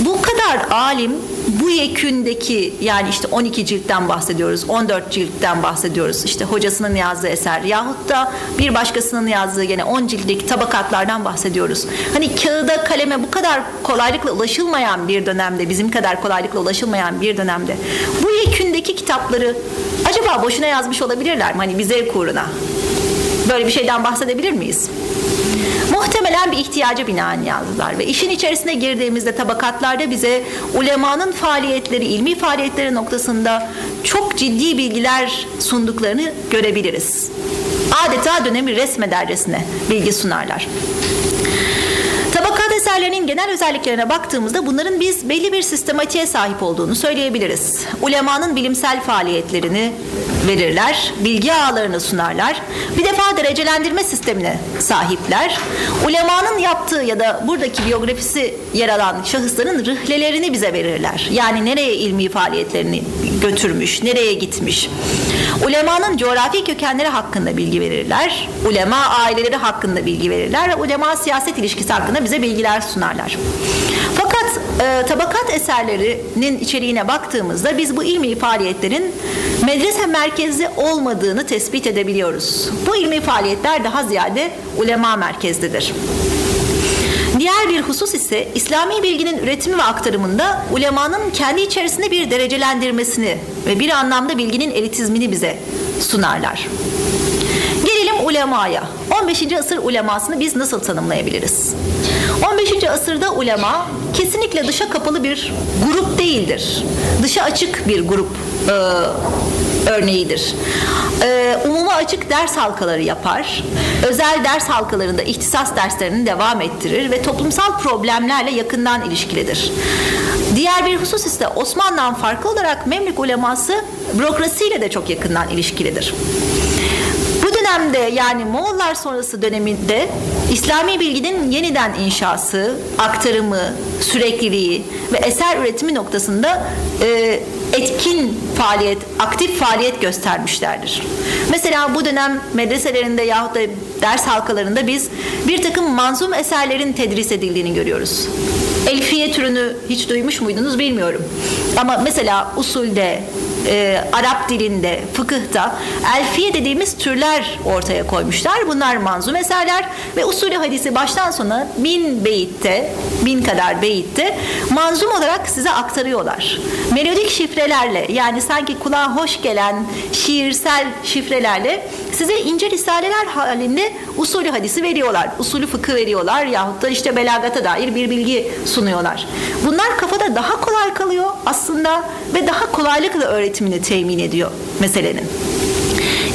bu kadar alim bu yekündeki yani işte 12 ciltten bahsediyoruz, 14 ciltten bahsediyoruz. İşte hocasının yazdığı eser yahut da bir başkasının yazdığı gene 10 ciltlik tabakatlardan bahsediyoruz. Hani kağıda kaleme bu kadar kolaylıkla ulaşılmayan bir dönemde, bizim kadar kolaylıkla ulaşılmayan bir dönemde bu yekündeki kitapları acaba boşuna yazmış olabilirler mi? Hani bir zevk uğruna. Böyle bir şeyden bahsedebilir miyiz? Muhtemelen bir ihtiyaca binaen yazdılar ve işin içerisine girdiğimizde tabakatlarda bize ulemanın faaliyetleri, ilmi faaliyetleri noktasında çok ciddi bilgiler sunduklarını görebiliriz. Adeta dönemi resmedercesine bilgi sunarlar eserlerinin genel özelliklerine baktığımızda bunların biz belli bir sistematiğe sahip olduğunu söyleyebiliriz. Ulemanın bilimsel faaliyetlerini verirler, bilgi ağlarını sunarlar. Bir defa derecelendirme sistemine sahipler. Ulemanın yaptığı ya da buradaki biyografisi yer alan şahısların rıhlelerini bize verirler. Yani nereye ilmi faaliyetlerini götürmüş, nereye gitmiş. Ulemanın coğrafi kökenleri hakkında bilgi verirler. Ulema aileleri hakkında bilgi verirler ve ulema siyaset ilişkisi hakkında bize bilgiler sunarlar. Fakat e, tabakat eserlerinin içeriğine baktığımızda biz bu ilmi faaliyetlerin medrese merkezli olmadığını tespit edebiliyoruz. Bu ilmi faaliyetler daha ziyade ulema merkezlidir. Diğer bir husus ise İslami bilginin üretimi ve aktarımında ulemanın kendi içerisinde bir derecelendirmesini ve bir anlamda bilginin elitizmini bize sunarlar. Ulemaya. 15. asır ulemasını biz nasıl tanımlayabiliriz? 15. asırda ulema kesinlikle dışa kapalı bir grup değildir. Dışa açık bir grup e, örneğidir. Ee, umuma açık ders halkaları yapar. Özel ders halkalarında ihtisas derslerini devam ettirir ve toplumsal problemlerle yakından ilişkilidir. Diğer bir husus ise Osmanlı'dan farklı olarak Memlük uleması bürokrasiyle de çok yakından ilişkilidir. Dönemde yani Moğollar sonrası döneminde İslami bilginin yeniden inşası, aktarımı, sürekliliği ve eser üretimi noktasında e, etkin faaliyet, aktif faaliyet göstermişlerdir. Mesela bu dönem medreselerinde yahut da ders halkalarında biz bir takım manzum eserlerin tedris edildiğini görüyoruz. Elfiye türünü hiç duymuş muydunuz bilmiyorum. Ama mesela usulde, e, Arap dilinde, fıkıhta elfiye dediğimiz türler ortaya koymuşlar. Bunlar manzum eserler ve usulü hadisi baştan sona bin beyitte, bin kadar beyitte manzum olarak size aktarıyorlar. Melodik şifrelerle yani sanki kulağa hoş gelen şiirsel şifrelerle size ince risaleler halinde usulü hadisi veriyorlar. Usulü fıkıh veriyorlar yahut da işte belagata dair bir bilgi sunuyorlar. Bunlar kafada daha kolay kalıyor aslında ve daha kolaylıkla öğretimini temin ediyor meselenin.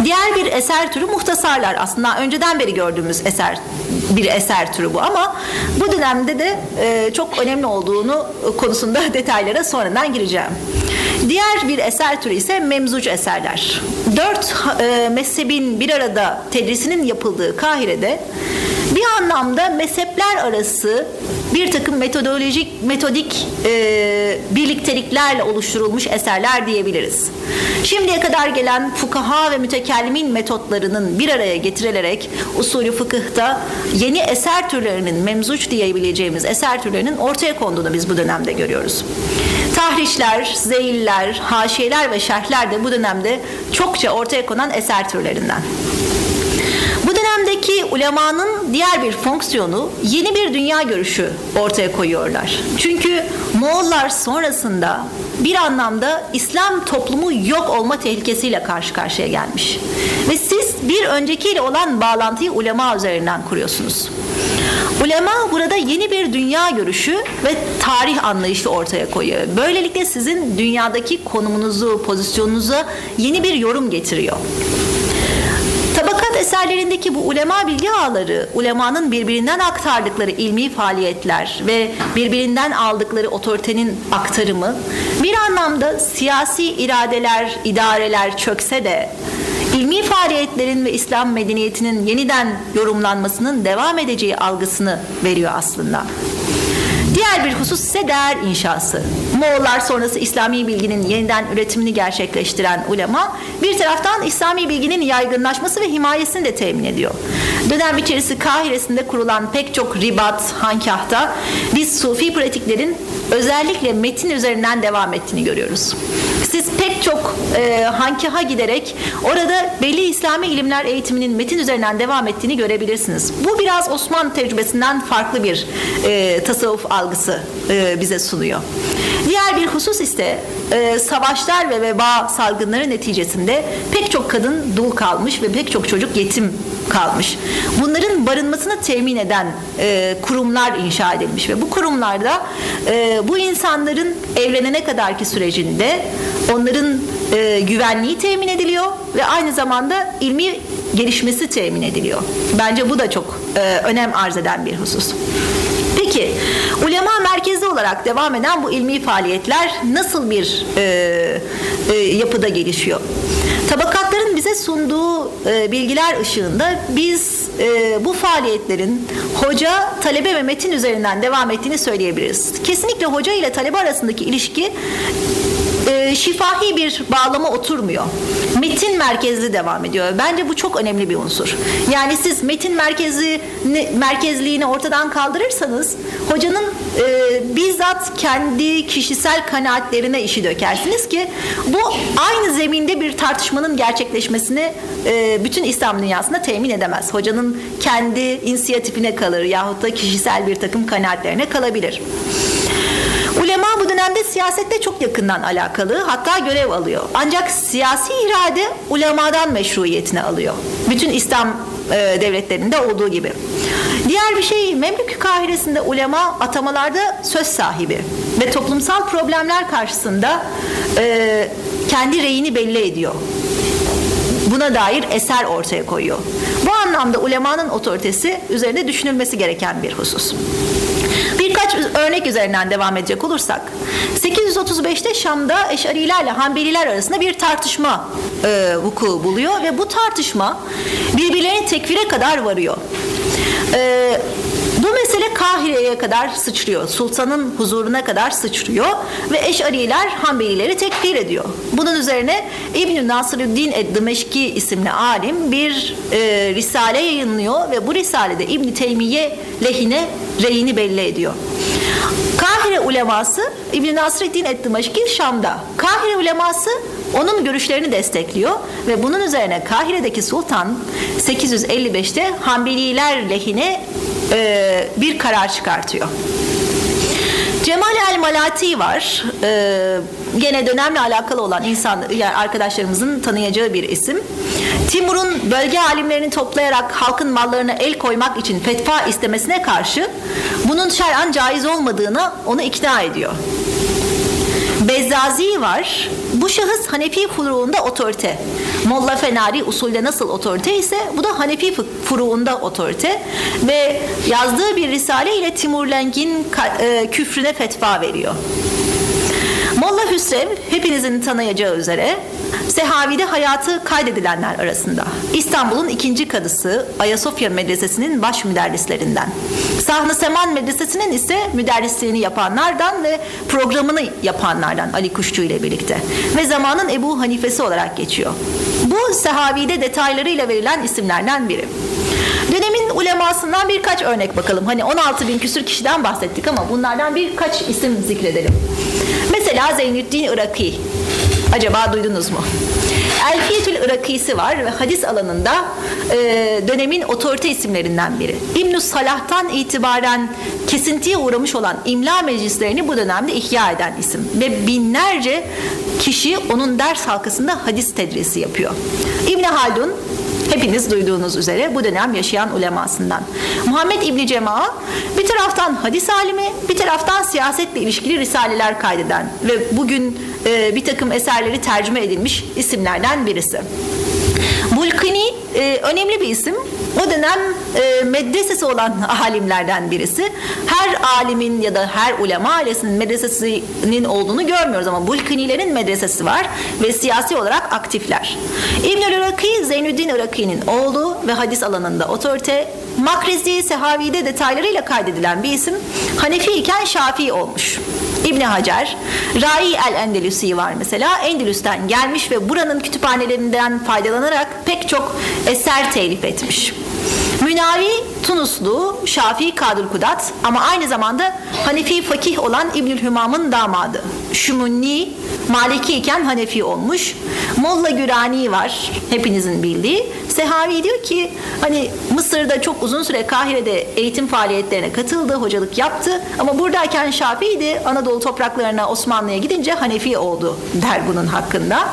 Diğer bir eser türü muhtasarlar. Aslında önceden beri gördüğümüz eser bir eser türü bu ama bu dönemde de e, çok önemli olduğunu konusunda detaylara sonradan gireceğim. Diğer bir eser türü ise memzuc eserler. Dört e, mezhebin bir arada tedrisinin yapıldığı Kahire'de bir anlamda mezhepler arası bir takım metodolojik metodik e, birlikteliklerle oluşturulmuş eserler diyebiliriz. Şimdiye kadar gelen fukaha ve mütekellimin metotlarının bir araya getirilerek usulü fıkıhta yeni eser türlerinin memzuç diyebileceğimiz eser türlerinin ortaya konduğunu biz bu dönemde görüyoruz. Tahrişler, zeyiller, haşiyeler ve şerhler de bu dönemde çokça ortaya konan eser türlerinden. Bu dönemdeki ulemanın diğer bir fonksiyonu yeni bir dünya görüşü ortaya koyuyorlar. Çünkü Moğollar sonrasında bir anlamda İslam toplumu yok olma tehlikesiyle karşı karşıya gelmiş. Ve siz bir öncekiyle olan bağlantıyı ulema üzerinden kuruyorsunuz. Ulema burada yeni bir dünya görüşü ve tarih anlayışı ortaya koyuyor. Böylelikle sizin dünyadaki konumunuzu, pozisyonunuza yeni bir yorum getiriyor. Tabakat eserlerindeki bu ulema bilgi ağları, ulemanın birbirinden aktardıkları ilmi faaliyetler ve birbirinden aldıkları otoritenin aktarımı bir anlamda siyasi iradeler, idareler çökse de ilmi faaliyetlerin ve İslam medeniyetinin yeniden yorumlanmasının devam edeceği algısını veriyor aslında. Diğer bir husus ise değer inşası. Moğollar sonrası İslami bilginin yeniden üretimini gerçekleştiren ulema bir taraftan İslami bilginin yaygınlaşması ve himayesini de temin ediyor. Dönem içerisi Kahire'sinde kurulan pek çok ribat, hankahta biz sufi pratiklerin özellikle metin üzerinden devam ettiğini görüyoruz. Siz pek çok e, hankaha giderek orada belli İslami ilimler eğitiminin metin üzerinden devam ettiğini görebilirsiniz. Bu biraz Osmanlı tecrübesinden farklı bir e, tasavvuf algısı e, bize sunuyor. Diğer bir husus ise e, savaşlar ve veba salgınları neticesinde pek çok kadın dul kalmış ve pek çok çocuk yetim kalmış. Bunların barınmasını temin eden e, kurumlar inşa edilmiş ve bu kurumlarda bu insanların evlenene kadarki sürecinde onların güvenliği temin ediliyor ve aynı zamanda ilmi gelişmesi temin ediliyor. Bence bu da çok önem arz eden bir husus. Peki ulema merkezi olarak devam eden bu ilmi faaliyetler nasıl bir e, e, yapıda gelişiyor? Tabakatların bize sunduğu e, bilgiler ışığında biz e, bu faaliyetlerin hoca, talebe ve metin üzerinden devam ettiğini söyleyebiliriz. Kesinlikle hoca ile talebe arasındaki ilişki e, şifahi bir bağlama oturmuyor. Metin merkezli devam ediyor. Bence bu çok önemli bir unsur. Yani siz metin merkezi merkezliğini ortadan kaldırırsanız hocanın e, bizzat kendi kişisel kanaatlerine işi dökersiniz ki bu aynı zeminde bir tartışmanın gerçekleşmesini e, bütün İslam dünyasında temin edemez. Hocanın kendi inisiyatifine kalır yahut da kişisel bir takım kanaatlerine kalabilir. Ulema dönemde siyasette çok yakından alakalı hatta görev alıyor. Ancak siyasi irade ulemadan meşruiyetini alıyor. Bütün İslam e, devletlerinde olduğu gibi. Diğer bir şey Memlük Kahire'sinde ulema atamalarda söz sahibi ve toplumsal problemler karşısında e, kendi reyini belli ediyor buna dair eser ortaya koyuyor. Bu anlamda ulemanın otoritesi üzerinde düşünülmesi gereken bir husus. Bir Birkaç örnek üzerinden devam edecek olursak 835'te Şam'da Eşarilerle Hanbeliler arasında bir tartışma e, vuku buluyor ve bu tartışma birbirlerini tekfire kadar varıyor. E, Kahire'ye kadar sıçrıyor. Sultanın huzuruna kadar sıçrıyor ve Eş'ariler Hanbelileri tekfir ediyor. Bunun üzerine İbn Nasrüddin Ed-Dimeşki isimli alim bir e, risale yayınlıyor ve bu risalede İbn Teymiye lehine reyini belli ediyor. Kahire uleması İbn Nasreddin Ed-Dimeşki Şam'da. Kahire uleması onun görüşlerini destekliyor ve bunun üzerine Kahire'deki sultan 855'te Hanbeliler lehine e, bir karar çıkartıyor. Cemal el Malati var. Ee, gene dönemle alakalı olan insan yani arkadaşlarımızın tanıyacağı bir isim. Timur'un bölge alimlerini toplayarak halkın mallarına el koymak için fetva istemesine karşı bunun şer'an caiz olmadığını onu ikna ediyor. Bezzazi var. Bu şahıs Hanefi furuğunda otorite. Molla Fenari usulde nasıl otorite ise bu da Hanefi furuğunda otorite ve yazdığı bir risale ile Timur Leng'in e, küfrüne fetva veriyor. Hüsrev hepinizin tanıyacağı üzere Sehavi'de hayatı kaydedilenler arasında. İstanbul'un ikinci kadısı Ayasofya Medresesi'nin baş müderrislerinden. Sahne Seman Medresesi'nin ise müderrisliğini yapanlardan ve programını yapanlardan Ali Kuşçu ile birlikte. Ve zamanın Ebu Hanifesi olarak geçiyor. Bu Sehavi'de detaylarıyla verilen isimlerden biri. Dönemin ulemasından birkaç örnek bakalım. Hani 16 bin küsür kişiden bahsettik ama bunlardan birkaç isim zikredelim. Mesela Zeynüddin Iraki. Acaba duydunuz mu? Elfiyetül Irakisi var ve hadis alanında e, dönemin otorite isimlerinden biri. ibn Salah'tan itibaren kesintiye uğramış olan imla meclislerini bu dönemde ihya eden isim. Ve binlerce kişi onun ders halkasında hadis tedrisi yapıyor. İbn Haldun Hepiniz duyduğunuz üzere bu dönem yaşayan ulemasından. Muhammed İbni Cema bir taraftan hadis alimi bir taraftan siyasetle ilişkili risaleler kaydeden ve bugün e, bir takım eserleri tercüme edilmiş isimlerden birisi. Bulkini e, önemli bir isim. O dönem e, medresesi olan alimlerden birisi. Her alimin ya da her ulema ailesinin medresesinin olduğunu görmüyoruz ama Bulkinilerin medresesi var ve siyasi olarak aktifler. İbnül Iraki, Zeynüddin Iraki'nin oğlu ve hadis alanında otorite. Makrezi, Sehavi'de detaylarıyla kaydedilen bir isim. Hanefi iken Şafii olmuş. İbn Hacer, Rai el Endelüsi var mesela. Endülüs'ten gelmiş ve buranın kütüphanelerinden faydalanarak pek çok eser telif etmiş. Münavi Tunuslu Şafii Kadır Kudat ama aynı zamanda Hanefi fakih olan İbnül Hümam'ın damadı. Şumunni Maliki iken Hanefi olmuş. Molla Gürani var hepinizin bildiği. Sehavi diyor ki hani Mısır'da çok uzun süre Kahire'de eğitim faaliyetlerine katıldı, hocalık yaptı ama buradayken Şafii'ydi. Anadolu topraklarına Osmanlı'ya gidince Hanefi oldu der bunun hakkında.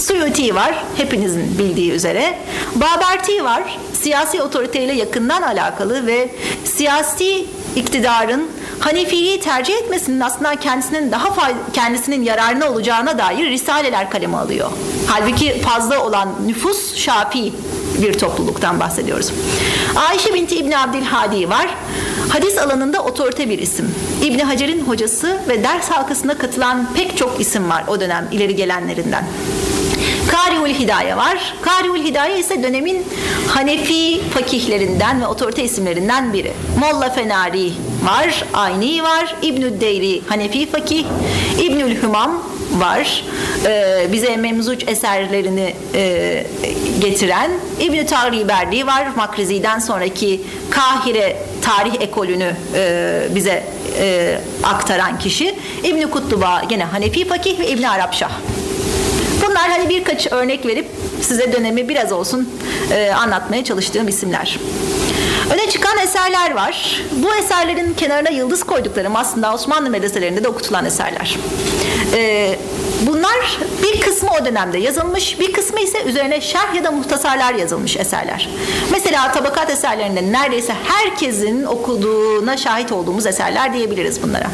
Suyuti var hepinizin bildiği üzere. Baberti var siyasi otoriteyle yakından alakalı ve siyasi iktidarın Hanefiliği tercih etmesinin aslında kendisinin daha kendisinin yararına olacağına dair risaleler kaleme alıyor. Halbuki fazla olan nüfus Şafii bir topluluktan bahsediyoruz. Ayşe binti İbni Abdülhadi var. Hadis alanında otorite bir isim. İbni Hacer'in hocası ve ders halkasına katılan pek çok isim var o dönem ileri gelenlerinden. Kariul Hidaye var. Kariul Hidaye ise dönemin Hanefi fakihlerinden ve otorite isimlerinden biri. Molla Fenari var, Ayni var, İbnü Deyri Hanefi fakih, İbnül Hümam var. Ee, bize memzuç eserlerini e, getiren İbn-i Tariberdi var. Makrizi'den sonraki Kahire tarih ekolünü e, bize e, aktaran kişi. İbn-i Kutluba gene Hanefi fakih ve İbn-i Arapşah. Bunlar hani birkaç örnek verip size dönemi biraz olsun e, anlatmaya çalıştığım isimler. Öne çıkan eserler var. Bu eserlerin kenarına yıldız koyduklarım aslında Osmanlı medreselerinde de okutulan eserler. Ee, bunlar bir kısmı o dönemde yazılmış, bir kısmı ise üzerine şerh ya da muhtasarlar yazılmış eserler. Mesela tabakat eserlerinde neredeyse herkesin okuduğuna şahit olduğumuz eserler diyebiliriz bunlara.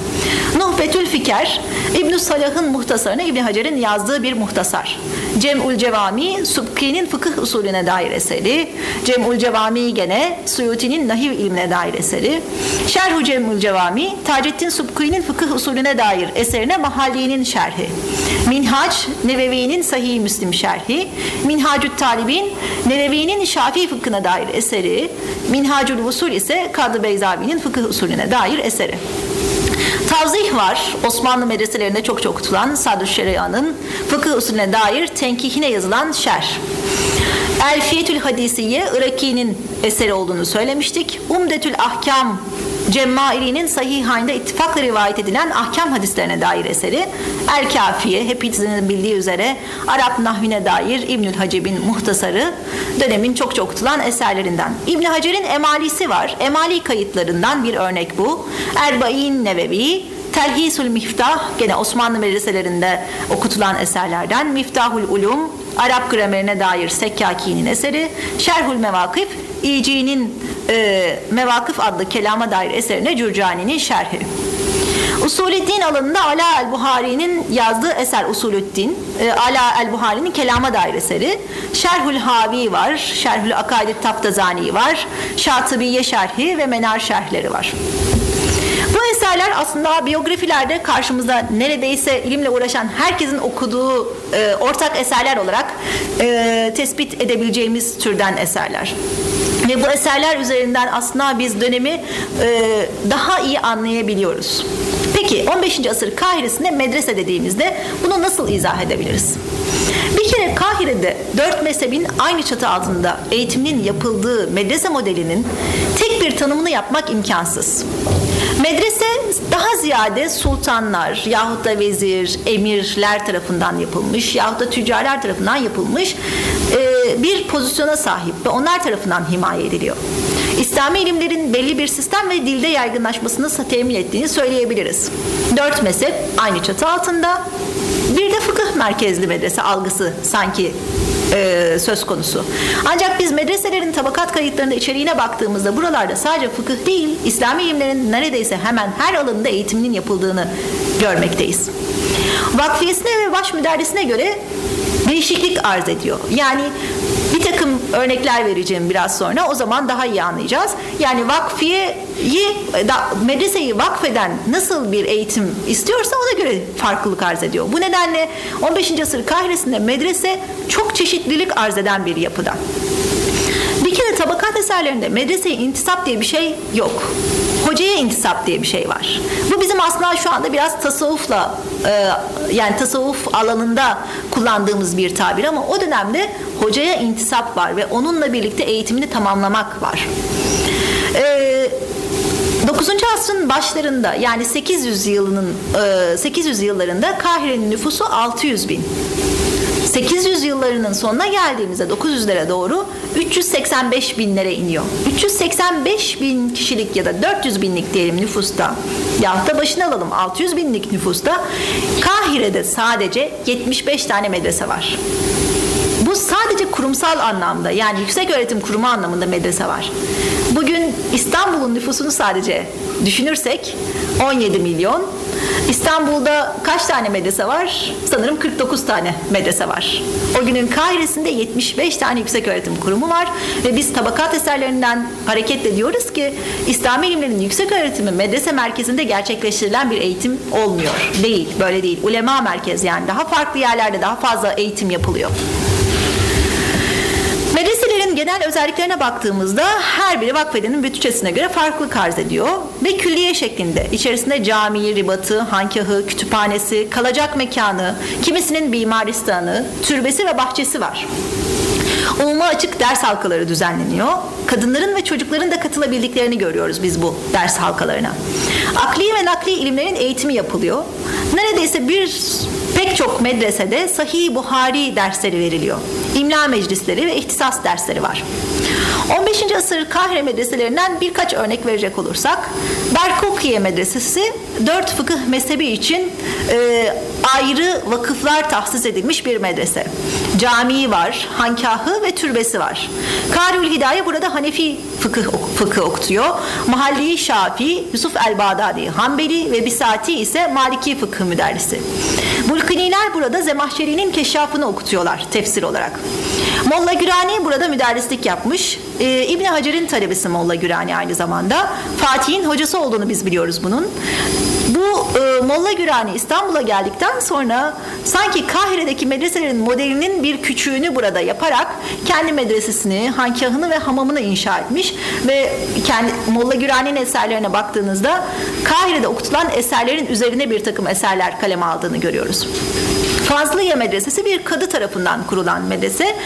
Nuh Betül Fiker, İbn Salah'ın muhtasarını İbn Hacer'in yazdığı bir muhtasar. Cem'ul Cevami, Subki'nin fıkıh usulüne dair eseri. Cem'ul Cevami gene Suyuti'nin nahiv ilmine dair eseri. Şerhu Cem'ul Cevami, Taceddin Subki'nin fıkıh usulüne dair eserine Mahalli'nin şerhi. Minhac, Nevevi'nin Sahih Müslim şerhi. Minhacü't Talibin, Nevevi'nin Şafii fıkhına dair eseri. Minhacül Usul ise Kadı Beyzavi'nin fıkıh usulüne dair eseri. Tavzih var. Osmanlı medreselerinde çok çok tutulan Sadr Şeria'nın fıkıh usulüne dair tenkihine yazılan şer. Elfiyetül Hadisiye Iraki'nin eseri olduğunu söylemiştik. Umdetül Ahkam Cemmaili'nin sahihinde ittifakla rivayet edilen ahkam hadislerine dair eseri El Kafiye hepinizin bildiği üzere Arap nahvine dair İbnül Hacib'in muhtasarı dönemin çok çok tutulan eserlerinden. İbn Hacer'in emalisi var. Emali kayıtlarından bir örnek bu. Erbain Nevevi Telhisül Miftah gene Osmanlı medreselerinde okutulan eserlerden Miftahul Ulum Arap gramerine dair Sekkaki'nin eseri Şerhul Mevakif İci'nin e, Mevakıf adlı kelama dair eserine Cürcani'nin şerhi. Usulüddin alanında Ala el-Buhari'nin yazdığı eser Usulüddin. E, Ala el-Buhari'nin kelama dair eseri. Şerhül Havi var. Şerhül Akaid Taftazani var. Şatıbiye şerhi ve Menar şerhleri var. Eserler aslında biyografilerde karşımıza neredeyse ilimle uğraşan herkesin okuduğu e, ortak eserler olarak e, tespit edebileceğimiz türden eserler. Ve bu eserler üzerinden aslında biz dönemi e, daha iyi anlayabiliyoruz. Peki 15. asır Kahire'sinde medrese dediğimizde bunu nasıl izah edebiliriz? Bir kere Kahire'de dört mezhebin aynı çatı altında eğitiminin yapıldığı medrese modelinin tek bir tanımını yapmak imkansız. Medrese daha ziyade sultanlar yahut da vezir, emirler tarafından yapılmış yahut da tüccarlar tarafından yapılmış e, bir pozisyona sahip ve onlar tarafından himaye ediliyor. İslami ilimlerin belli bir sistem ve dilde yaygınlaşmasını temin ettiğini söyleyebiliriz. Dört mezhep aynı çatı altında bir de fıkıh merkezli medrese algısı sanki e, söz konusu. Ancak biz medreselerin tabakat kayıtlarında içeriğine baktığımızda buralarda sadece fıkıh değil, İslami ilimlerin neredeyse hemen her alanında eğitiminin yapıldığını görmekteyiz. Vakfiyesine ve baş müderrisine göre değişiklik arz ediyor. Yani takım örnekler vereceğim biraz sonra. O zaman daha iyi anlayacağız. Yani vakfiyeyi, medreseyi vakfeden nasıl bir eğitim istiyorsa ona göre farklılık arz ediyor. Bu nedenle 15. asır Kahire'sinde medrese çok çeşitlilik arz eden bir yapıda. Bir kere tabakat eserlerinde medreseye intisap diye bir şey yok. Hocaya intisap diye bir şey var. Bu bizim aslında şu anda biraz tasavvufla e, yani tasavvuf alanında kullandığımız bir tabir ama o dönemde hocaya intisap var ve onunla birlikte eğitimini tamamlamak var. E, 9. asrın başlarında yani 800 yılının 800 yıllarında Kahire'nin nüfusu 600 bin. 800 yıllarının sonuna geldiğimizde 900'lere doğru 385 binlere iniyor. 385 bin kişilik ya da 400 binlik diyelim nüfusta ya da başına alalım 600 binlik nüfusta Kahire'de sadece 75 tane medrese var. Bu sadece kurumsal anlamda yani yüksek öğretim kurumu anlamında medrese var. Bugün İstanbul'un nüfusunu sadece düşünürsek 17 milyon. İstanbul'da kaç tane medrese var? Sanırım 49 tane medrese var. O günün Kahire'sinde 75 tane yüksek öğretim kurumu var ve biz tabakat eserlerinden hareketle diyoruz ki İslami ilimlerin yüksek öğretimi medrese merkezinde gerçekleştirilen bir eğitim olmuyor. Değil, böyle değil. Ulema merkez yani daha farklı yerlerde daha fazla eğitim yapılıyor. Genel özelliklerine baktığımızda her biri vakfedenin bütçesine göre farklı arz ediyor ve külliye şeklinde. İçerisinde cami, ribatı, hankahı, kütüphanesi, kalacak mekanı, kimisinin mimaristanı, türbesi ve bahçesi var. Umuma açık ders halkaları düzenleniyor. Kadınların ve çocukların da katılabildiklerini görüyoruz biz bu ders halkalarına. Akli ve nakli ilimlerin eğitimi yapılıyor. Neredeyse bir pek çok medresede Sahih Buhari dersleri veriliyor. İmla meclisleri ve ihtisas dersleri var. 15. asır Kahire medreselerinden birkaç örnek verecek olursak Berkokiye Medresesi dört fıkıh mezhebi için e, ayrı vakıflar tahsis edilmiş bir medrese. camii var, hankahı ve türbesi var. Kariül Hidaye burada Hanefi fıkıh, fıkıh okutuyor. Mahalli Şafi, Yusuf el-Bağdadi, Hanbeli ve Bisati ise Maliki fıkıh müderrisi. Bulkiniler burada Zemahşeri'nin keşşafını okutuyorlar tefsir olarak. Molla Gürani burada müderrislik yapmış. Ee, İbni Hacer'in talebesi Molla Gürani aynı zamanda. Fatih'in hocası olduğunu biz biliyoruz bunun. Bu e, Molla Gürani İstanbul'a geldikten sonra sanki Kahire'deki medreselerin modelinin bir küçüğünü burada yaparak kendi medresesini, hankahını ve hamamını inşa etmiş ve kendi Molla Gürani'nin eserlerine baktığınızda Kahire'de okutulan eserlerin üzerine bir takım eserler kaleme aldığını görüyoruz. Fazlıye Medresesi bir kadı tarafından kurulan medrese.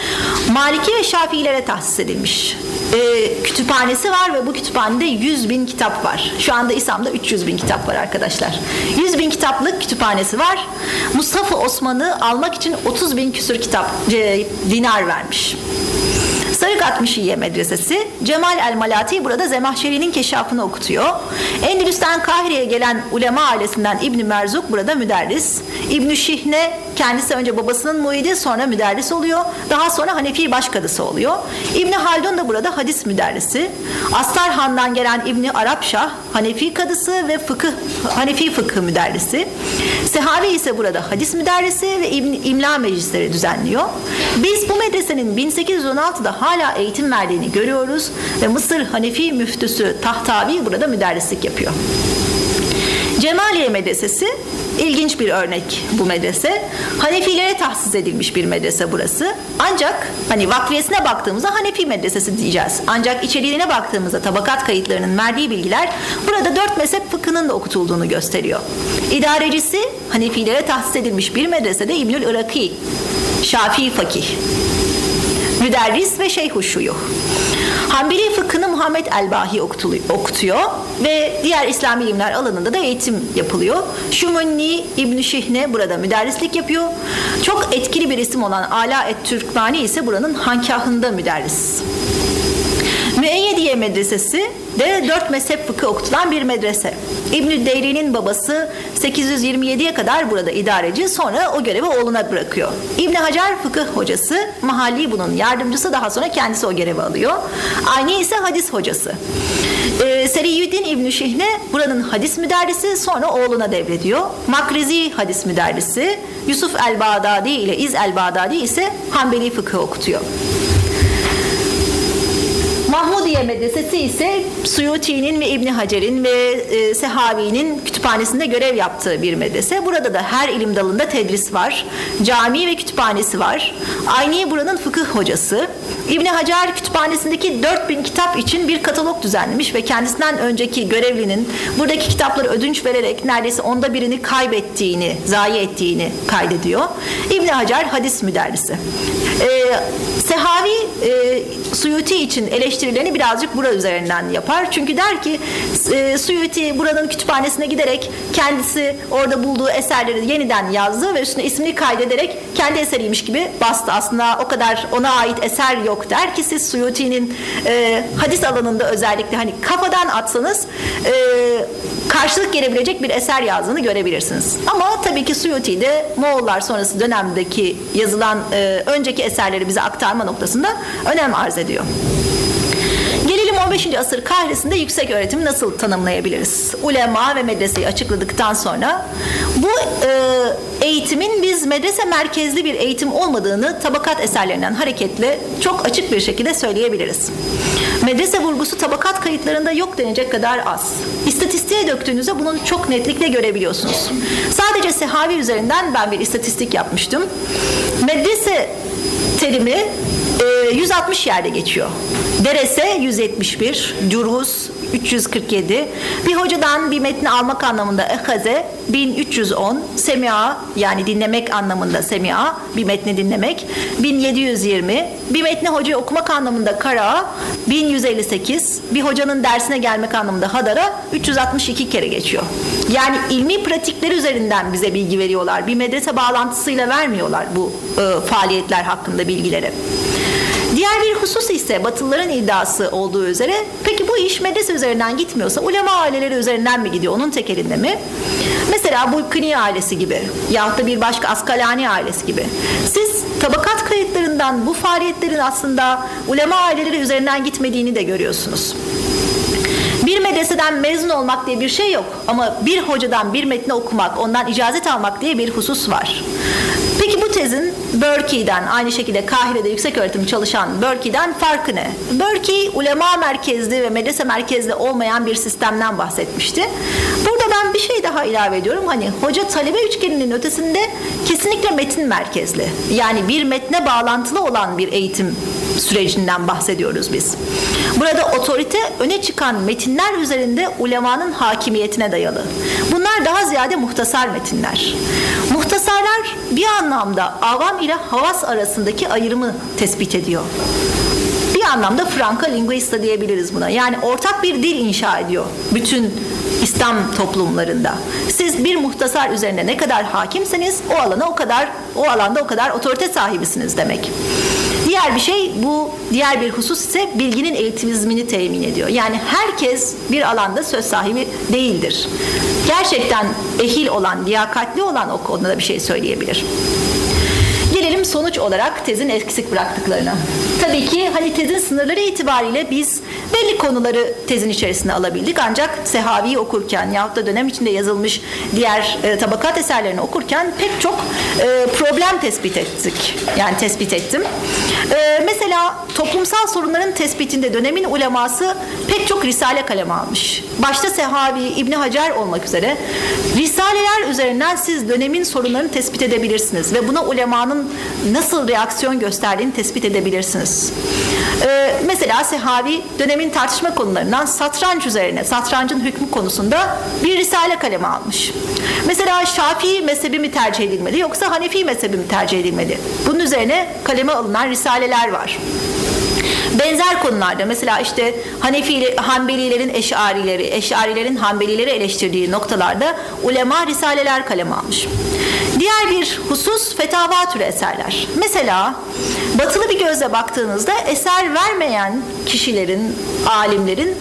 Maliki ve Şafiilere tahsis edilmiş. Ee, kütüphanesi var ve bu kütüphanede 100 bin kitap var. Şu anda İslam'da 300 bin kitap var arkadaşlar. 100 bin kitaplık kütüphanesi var. Mustafa Osman'ı almak için 30 bin küsür kitap e, dinar vermiş. Sarık 60'iye medresesi Cemal el Malati burada Zemahşeri'nin keşafını okutuyor. Endülüs'ten Kahire'ye gelen ulema ailesinden İbn Merzuk burada müderris. İbn Şihne kendisi önce babasının muidi sonra müderris oluyor. Daha sonra Hanefi başkadısı oluyor. İbn Haldun da burada hadis müderrisi. Astarhan'dan gelen İbn Arapşah Hanefi kadısı ve fıkıh Hanefi fıkıh müderrisi. Sehavi ise burada hadis müderrisi ve İbn İmla meclisleri düzenliyor. Biz bu medresenin 1816'da hala eğitim verdiğini görüyoruz ve Mısır Hanefi müftüsü Tahtavi burada müderrislik yapıyor. Cemaliye Medresesi ilginç bir örnek bu medrese. Hanefilere tahsis edilmiş bir medrese burası. Ancak hani vakfiyesine baktığımızda Hanefi medresesi diyeceğiz. Ancak içeriğine baktığımızda tabakat kayıtlarının verdiği bilgiler burada dört mezhep fıkhının da okutulduğunu gösteriyor. İdarecisi Hanefilere tahsis edilmiş bir medresede İbnül Iraki, Şafii fakih müderris ve şeyh şuyuh. Hanbeli fıkhını Muhammed Elbahi okutuyor ve diğer İslami ilimler alanında da eğitim yapılıyor. Şumunni İbn Şihne burada müderrislik yapıyor. Çok etkili bir isim olan Ala et Türkmani ise buranın hankahında müderris. Müeyyediye Medresesi de dört mezhep fıkı okutulan bir medrese. İbn-i Deyri'nin babası 827'ye kadar burada idareci sonra o görevi oğluna bırakıyor. İbn Hacer fıkıh hocası, mahalli bunun yardımcısı daha sonra kendisi o görevi alıyor. Aynı ise hadis hocası. Ee, Seriyüddin İbn Şihne buranın hadis müderrisi sonra oğluna devrediyor. Makrizi hadis müderrisi, Yusuf el-Bağdadi ile İz el-Bağdadi ise Hanbeli fıkıh okutuyor. Mahmudiye Medresesi ise Suyuti'nin ve İbni Hacer'in ve e, Sehavi'nin kütüphanesinde görev yaptığı bir medrese. Burada da her ilim dalında tedris var. Cami ve kütüphanesi var. Aynı buranın fıkıh hocası. İbni Hacer kütüphanesindeki 4000 kitap için bir katalog düzenlemiş ve kendisinden önceki görevlinin buradaki kitapları ödünç vererek neredeyse onda birini kaybettiğini, zayi ettiğini kaydediyor. İbni Hacer hadis müderrisi. Ee, Sehavi e, Suyuti için eleştirilerini birazcık bura üzerinden yapar. Çünkü der ki e, Suyuti buranın kütüphanesine giderek kendisi orada bulduğu eserleri yeniden yazdı ve üstüne ismini kaydederek kendi eseriymiş gibi bastı. Aslında o kadar ona ait eser yok der ki siz Suyuti'nin e, hadis alanında özellikle hani kafadan atsanız e, karşılık gelebilecek bir eser yazdığını görebilirsiniz. Ama tabii ki Suyuti de Moğollar sonrası dönemdeki yazılan e, önceki eserleri bize aktarma noktasında önem arz ediyor. Gelelim 15. asır Kahire'sinde yüksek öğretimi nasıl tanımlayabiliriz? Ulema ve medreseyi açıkladıktan sonra bu e, eğitimin biz medrese merkezli bir eğitim olmadığını tabakat eserlerinden hareketle çok açık bir şekilde söyleyebiliriz. Medrese vurgusu tabakat kayıtlarında yok denecek kadar az. İstatistiğe döktüğünüzde bunun çok netlikle görebiliyorsunuz. Sadece Sehavi üzerinden ben bir istatistik yapmıştım. Medrese terimi 160 yerde geçiyor. Derese 171, Curhus 347, bir hocadan bir metni almak anlamında ehaze 1310, semia yani dinlemek anlamında semia, bir metni dinlemek 1720, bir metni hoca okumak anlamında kara 1158, bir hocanın dersine gelmek anlamında hadara 362 kere geçiyor. Yani ilmi pratikleri üzerinden bize bilgi veriyorlar. Bir medrese bağlantısıyla vermiyorlar bu e, faaliyetler hakkında bilgileri. Diğer bir husus ise Batılıların iddiası olduğu üzere peki bu iş medrese üzerinden gitmiyorsa ulema aileleri üzerinden mi gidiyor? Onun tekelinde mi? Mesela bu Kuni ailesi gibi yahut da bir başka Askalani ailesi gibi. Siz tabakat kayıtlarından bu faaliyetlerin aslında ulema aileleri üzerinden gitmediğini de görüyorsunuz. Bir medreseden mezun olmak diye bir şey yok ama bir hocadan bir metni okumak, ondan icazet almak diye bir husus var. Peki bu tezin Berkeley'den aynı şekilde Kahire'de yüksek öğretim çalışan Berkeley'den farkı ne? Berkeley ulema merkezli ve medrese merkezli olmayan bir sistemden bahsetmişti. Burada ben bir şey daha ilave ediyorum. Hani hoca talebe üçgeninin ötesinde kesinlikle metin merkezli. Yani bir metne bağlantılı olan bir eğitim sürecinden bahsediyoruz biz. Burada otorite öne çıkan metinler üzerinde ulemanın hakimiyetine dayalı. Bunlar daha ziyade muhtasar metinler. Muhtasarlar bir anlamda avam ile havas arasındaki ayrımı tespit ediyor. Bir anlamda franca linguista diyebiliriz buna. Yani ortak bir dil inşa ediyor bütün İslam toplumlarında. Siz bir muhtasar üzerine ne kadar hakimseniz o alana o kadar o alanda o kadar otorite sahibisiniz demek. Diğer bir şey bu diğer bir husus ise bilginin eğitimizmini temin ediyor. Yani herkes bir alanda söz sahibi değildir. Gerçekten ehil olan, liyakatli olan o konuda bir şey söyleyebilir. Sonuç olarak tezin eksik bıraktıklarına. Tabii ki hani tezin sınırları itibariyle biz belli konuları tezin içerisine alabildik ancak Sehavi'yi okurken yahut da dönem içinde yazılmış diğer e, tabakat eserlerini okurken pek çok e, problem tespit ettik. Yani tespit ettim. E, mesela toplumsal sorunların tespitinde dönemin uleması pek çok risale kaleme almış. Başta Sehavi, İbn Hacer olmak üzere risaleler üzerinden siz dönemin sorunlarını tespit edebilirsiniz ve buna ulemanın nasıl reaksiyon gösterdiğini tespit edebilirsiniz. Ee, mesela Sehavi dönemin tartışma konularından satranç üzerine, satrancın hükmü konusunda bir risale kaleme almış. Mesela Şafii mezhebi mi tercih edilmeli yoksa Hanefi mezhebi mi tercih edilmeli? Bunun üzerine kaleme alınan risaleler var. Benzer konularda mesela işte Hanefi Hanbelilerin Eş'arileri, Eş'arilerin Hanbelileri eleştirdiği noktalarda ulema risaleler kaleme almış. Diğer bir husus fetava türü eserler. Mesela batılı bir gözle baktığınızda eser vermeyen kişilerin, alimlerin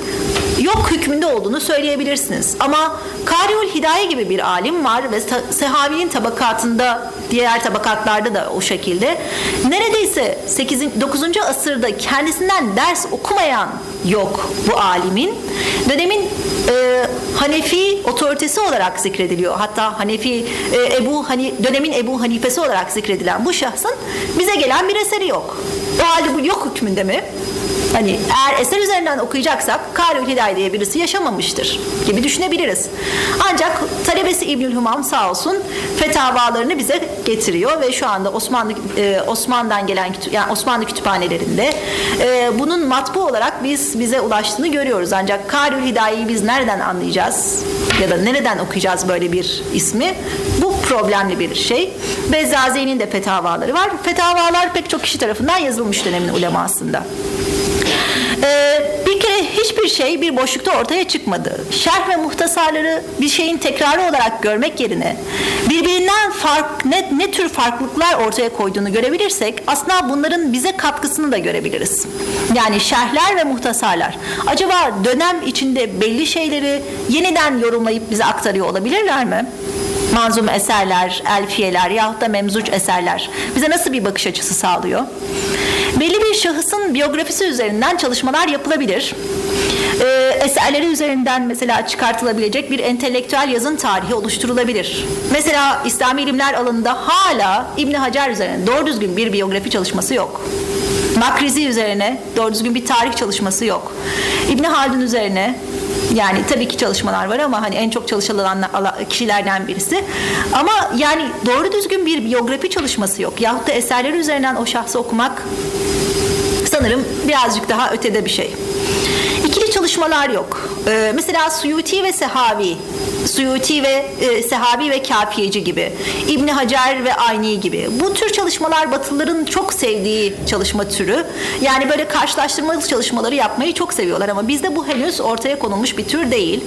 yok hükmünde olduğunu söyleyebilirsiniz. Ama Kariul Hidaye gibi bir alim var ve Sehavi'nin tabakatında diğer tabakatlarda da o şekilde. Neredeyse 8. 9. asırda kendisinden ders okumayan yok bu alimin. Dönemin e, Hanefi otoritesi olarak zikrediliyor. Hatta Hanefi e, Ebu hani dönemin Ebu Hanifesi olarak zikredilen bu şahsın bize gelen bir eseri yok. O halde bu yok hükmünde mi? Hani eğer eser üzerinden okuyacaksak Karül Hiday diye birisi yaşamamıştır gibi düşünebiliriz. Ancak talebesi İbnül Humam sağ olsun fetavalarını bize getiriyor ve şu anda Osmanlı e, Osman'dan gelen yani Osmanlı kütüphanelerinde e, bunun matbu olarak biz bize ulaştığını görüyoruz. Ancak Karül Hidayı biz nereden anlayacağız ya da nereden okuyacağız böyle bir ismi? Bu problemli bir şey. Bezzazi'nin de fetavaları var. Fetavalar pek çok kişi tarafından yazılmış dönemin ulemasında. Ee, bir kere hiçbir şey bir boşlukta ortaya çıkmadı. Şerh ve muhtasarları bir şeyin tekrarı olarak görmek yerine birbirinden fark ne, ne tür farklılıklar ortaya koyduğunu görebilirsek aslında bunların bize katkısını da görebiliriz. Yani şerhler ve muhtasarlar acaba dönem içinde belli şeyleri yeniden yorumlayıp bize aktarıyor olabilirler mi? manzum eserler, elfiyeler yahut da memzuc eserler bize nasıl bir bakış açısı sağlıyor? Belli bir şahısın biyografisi üzerinden çalışmalar yapılabilir. Ee, eserleri üzerinden mesela çıkartılabilecek bir entelektüel yazın tarihi oluşturulabilir. Mesela İslami ilimler alanında hala İbn Hacer üzerine doğru düzgün bir biyografi çalışması yok. Makrizi üzerine doğru düzgün bir tarih çalışması yok. İbn Haldun üzerine yani tabii ki çalışmalar var ama hani en çok çalışılan kişilerden birisi. Ama yani doğru düzgün bir biyografi çalışması yok. Yahut da eserleri üzerinden o şahsı okumak sanırım birazcık daha ötede bir şey. İkili çalışmalar yok. Ee, mesela Suyuti ve Sehavi Suyuti ve e, Sehabi ve Kafiyeci gibi, İbni Hacer ve Ayni gibi. Bu tür çalışmalar Batılıların çok sevdiği çalışma türü. Yani böyle karşılaştırmalı çalışmaları yapmayı çok seviyorlar ama bizde bu henüz ortaya konulmuş bir tür değil.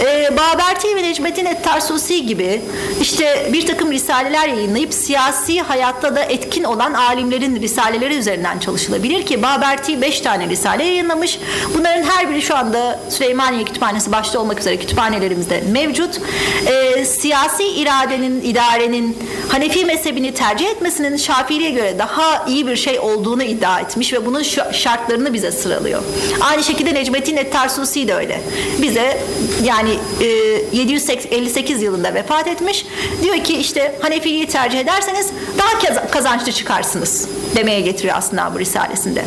E, Baberti ve Necmettin Ettarsusi gibi işte bir takım risaleler yayınlayıp siyasi hayatta da etkin olan alimlerin risaleleri üzerinden çalışılabilir ki Baberti 5 tane risale yayınlamış. Bunların her biri şu anda Süleymaniye Kütüphanesi başta olmak üzere kütüphanelerimizde mevcut. E, siyasi iradenin, idarenin Hanefi mezhebini tercih etmesinin Şafii'ye göre daha iyi bir şey olduğunu iddia etmiş ve bunun şartlarını bize sıralıyor. Aynı şekilde Necmettin Ettarsusi de öyle. Bize yani e, 758 yılında vefat etmiş. Diyor ki işte Hanefiliği tercih ederseniz daha kazançlı çıkarsınız demeye getiriyor aslında bu risalesinde.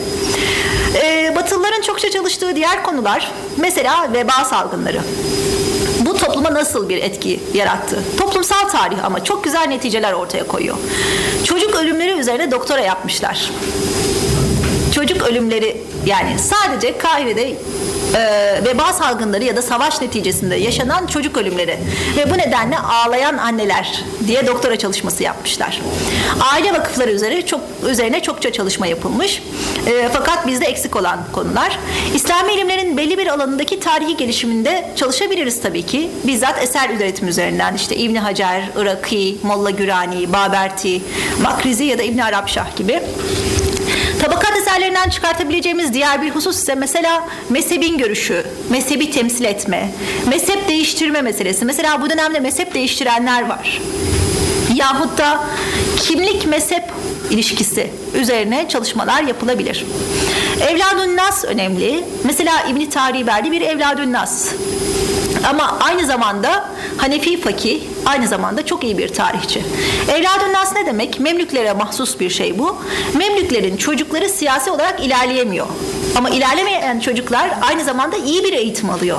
E, Batılıların çokça çalıştığı diğer konular mesela veba salgınları topluma nasıl bir etki yarattı? Toplumsal tarih ama çok güzel neticeler ortaya koyuyor. Çocuk ölümleri üzerine doktora yapmışlar. Çocuk ölümleri yani sadece Kahire'de e, veba salgınları ya da savaş neticesinde yaşanan çocuk ölümleri ve bu nedenle ağlayan anneler diye doktora çalışması yapmışlar. Aile vakıfları üzerine çok üzerine çokça çalışma yapılmış. E, fakat bizde eksik olan konular. İslami ilimlerin belli bir alanındaki tarihi gelişiminde çalışabiliriz tabii ki. Bizzat eser üretim üzerinden işte İbn Hacer, Iraki, Molla Gürani, Baberti, Makrizi ya da İbn Arapşah gibi. Tabakat eserlerinden çıkartabileceğimiz diğer bir husus ise mesela mezhebin görüşü, mezhebi temsil etme, mezhep değiştirme meselesi. Mesela bu dönemde mezhep değiştirenler var. Yahut da kimlik mezhep ilişkisi üzerine çalışmalar yapılabilir. Evladun Nas önemli. Mesela İbni Tarihi verdi bir Evladun Nas. Ama aynı zamanda Hanefi fakih, aynı zamanda çok iyi bir tarihçi. Evladun Nas ne demek? Memlüklere mahsus bir şey bu. Memlüklerin çocukları siyasi olarak ilerleyemiyor. Ama ilerlemeyen çocuklar aynı zamanda iyi bir eğitim alıyor.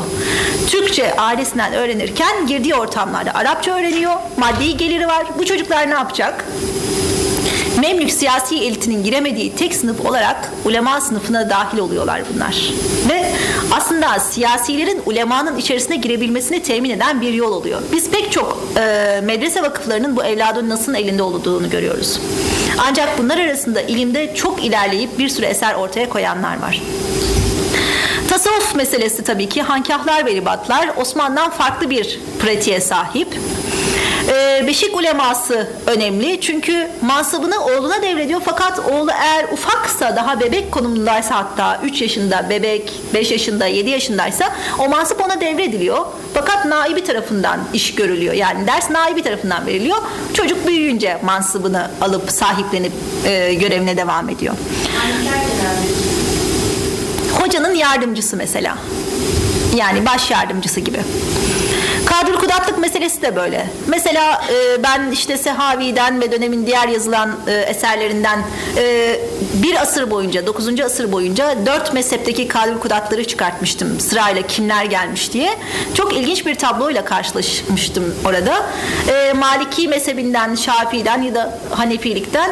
Türkçe ailesinden öğrenirken girdiği ortamlarda Arapça öğreniyor, maddi geliri var. Bu çocuklar ne yapacak? Memlük siyasi elitinin giremediği tek sınıf olarak ulema sınıfına dahil oluyorlar bunlar. Ve aslında siyasilerin ulemanın içerisine girebilmesini temin eden bir yol oluyor. Biz pek çok e, medrese vakıflarının bu evladın nasıl elinde olduğunu görüyoruz. Ancak bunlar arasında ilimde çok ilerleyip bir sürü eser ortaya koyanlar var. Tasavvuf meselesi tabii ki hankahlar ve ribatlar Osmanlı'dan farklı bir pratiğe sahip. Ee, beşik uleması önemli. Çünkü mansıbını oğluna devrediyor. Fakat oğlu eğer ufaksa daha bebek konumundaysa hatta 3 yaşında bebek 5 yaşında 7 yaşındaysa o mansıp ona devrediliyor. Fakat naibi tarafından iş görülüyor. Yani ders naibi tarafından veriliyor. Çocuk büyüyünce mansıbını alıp sahiplenip e, görevine devam ediyor. Hocanın yardımcısı mesela. Yani baş yardımcısı gibi Kadül kudatlık meselesi de böyle. Mesela e, ben işte Sehavi'den ve dönemin diğer yazılan e, eserlerinden e, bir asır boyunca, 9. asır boyunca dört mezhepteki kadül kudatları çıkartmıştım sırayla kimler gelmiş diye. Çok ilginç bir tabloyla karşılaşmıştım orada. E, Maliki mezhebinden, Şafii'den ya da Hanefilikten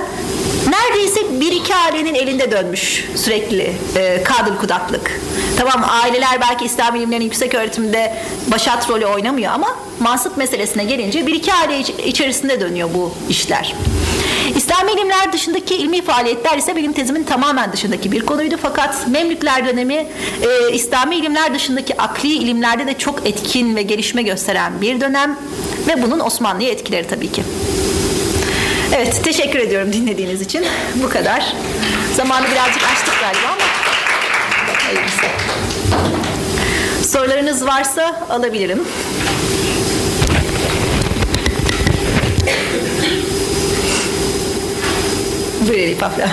neredeyse bir iki ailenin elinde dönmüş sürekli e, kadıl kudatlık. Tamam aileler belki İslam ilimlerinin yüksek öğretimde başat rolü oynamıyor ama mansıp meselesine gelince bir iki aile içerisinde dönüyor bu işler. İslami ilimler dışındaki ilmi faaliyetler ise benim tezimin tamamen dışındaki bir konuydu. Fakat Memlükler dönemi e, İslami ilimler dışındaki akli ilimlerde de çok etkin ve gelişme gösteren bir dönem ve bunun Osmanlı'ya etkileri tabii ki. Evet, teşekkür ediyorum dinlediğiniz için. Bu kadar. Zamanı birazcık açtık galiba ama hayırlısı. Sorularınız varsa alabilirim. Buyur Elif Afra.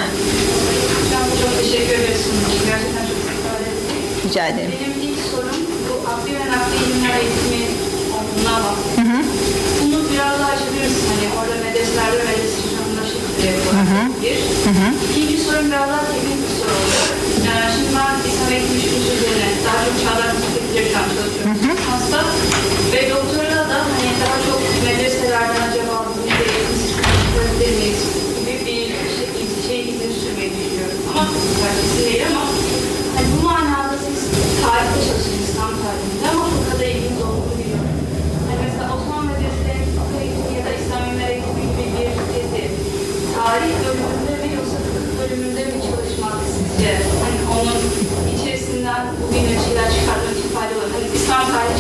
Çok teşekkür ederiz. Gerçekten çok. Rica ederim. Benim ilk sorum bu akli ve nakli ilimler eğitimi olduğundan bahsediyor. Daha açabiliriz. Hani orada medreselerde medrese çalışanlaşıp bir. İkinci sorum biraz daha teknik bir soru olacak. Yani şimdi ben İslam eğitimi şurası üzerine daha çok çağdaş meslekleri çalışıyorum. Hasta ve doktora da hani daha çok medreselerden acaba bunu da eğitim sistemi miyiz gibi bir şey, şey izini sürmeyi düşünüyorum. Ama pratikte değil ama hani bu manada siz tarihte çalışıyorsunuz, İslam tarihinde ama fıkıhda ilginiz olduğunu biliyorum.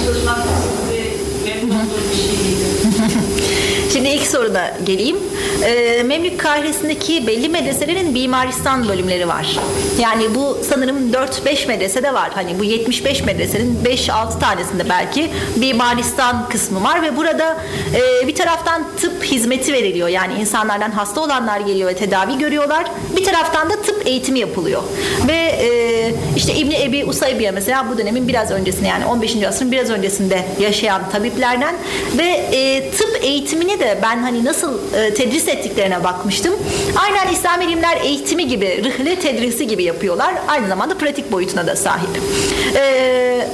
çalışmak sizi memnun olduğu bir şey miydi? Şimdi ilk soruna geleyim. Ee, Memlük Kahiresi'ndeki belli medreselerin mimaristan bölümleri var. Yani bu sanırım 4-5 medresede var. Hani bu 75 medresenin 5-6 tanesinde belki mimaristan kısmı var ve burada e, bir taraftan tıp hizmeti veriliyor. Yani insanlardan hasta olanlar geliyor ve tedavi görüyorlar. Bir taraftan da tıp eğitimi yapılıyor. Ve e, işte İbni Ebi Usaybiye mesela bu dönemin biraz öncesinde yani 15. asrın biraz öncesinde yaşayan tabiplerden ve e, tıp eğitimini de ben hani nasıl e, tedris ettiklerine bakmıştım. Aynen İslam ilimler eğitimi gibi, rıhle tedrisi gibi yapıyorlar. Aynı zamanda pratik boyutuna da sahip. E,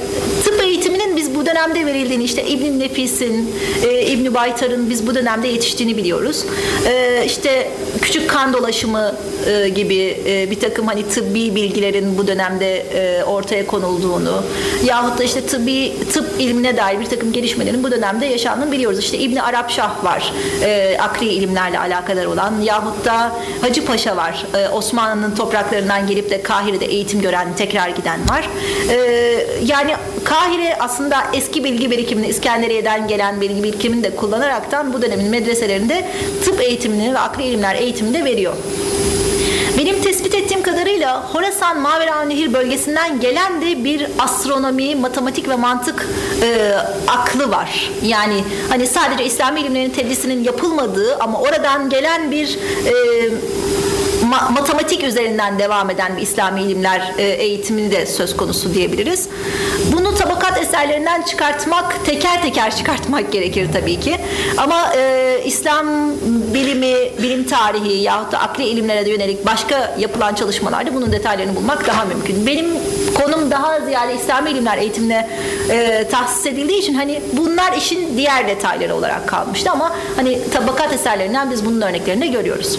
tıp eğitiminin biz bu dönemde verildiğini işte İbn Nefis'in, e, İbn Baytar'ın biz bu dönemde yetiştiğini biliyoruz. E, işte küçük kan dolaşımı e, gibi e, bir takım hani tıbbi bilgilerin bu dönemde e, ortaya konulduğunu yahut da işte tıbbi tıp ilmine dair bir takım gelişmelerin bu dönemde yaşandığını biliyoruz. İşte İbni Arap Şah var e, akli ilimlerle alakadar olan yahut da Hacı Paşa var Osmanlı'nın topraklarından gelip de Kahire'de eğitim gören tekrar giden var. Yani Kahire aslında eski bilgi birikimini İskenderiye'den gelen bilgi birikimini de kullanaraktan bu dönemin medreselerinde tıp eğitimini ve akli ilimler eğitimini de veriyor. Kadarıyla Horasan Mavera Nehir bölgesinden gelen de bir astronomi, matematik ve mantık e, aklı var. Yani hani sadece İslami ilimlerin tedrisinin yapılmadığı ama oradan gelen bir e, ma- matematik üzerinden devam eden bir İslami ilimler e, eğitimini de söz konusu diyebiliriz. Bunu tabakat eserlerinden çıkartmak, teker teker çıkartmak gerekir tabii ki. Ama e, İslam bilimi, bilim tarihi yahut da akli ilimlere de yönelik başka yapılan çalışmalarda bunun detaylarını bulmak daha mümkün. Benim konum daha ziyade İslami ilimler eğitimine e, tahsis edildiği için hani bunlar işin diğer detayları olarak kalmıştı ama hani tabakat eserlerinden biz bunun örneklerini de görüyoruz.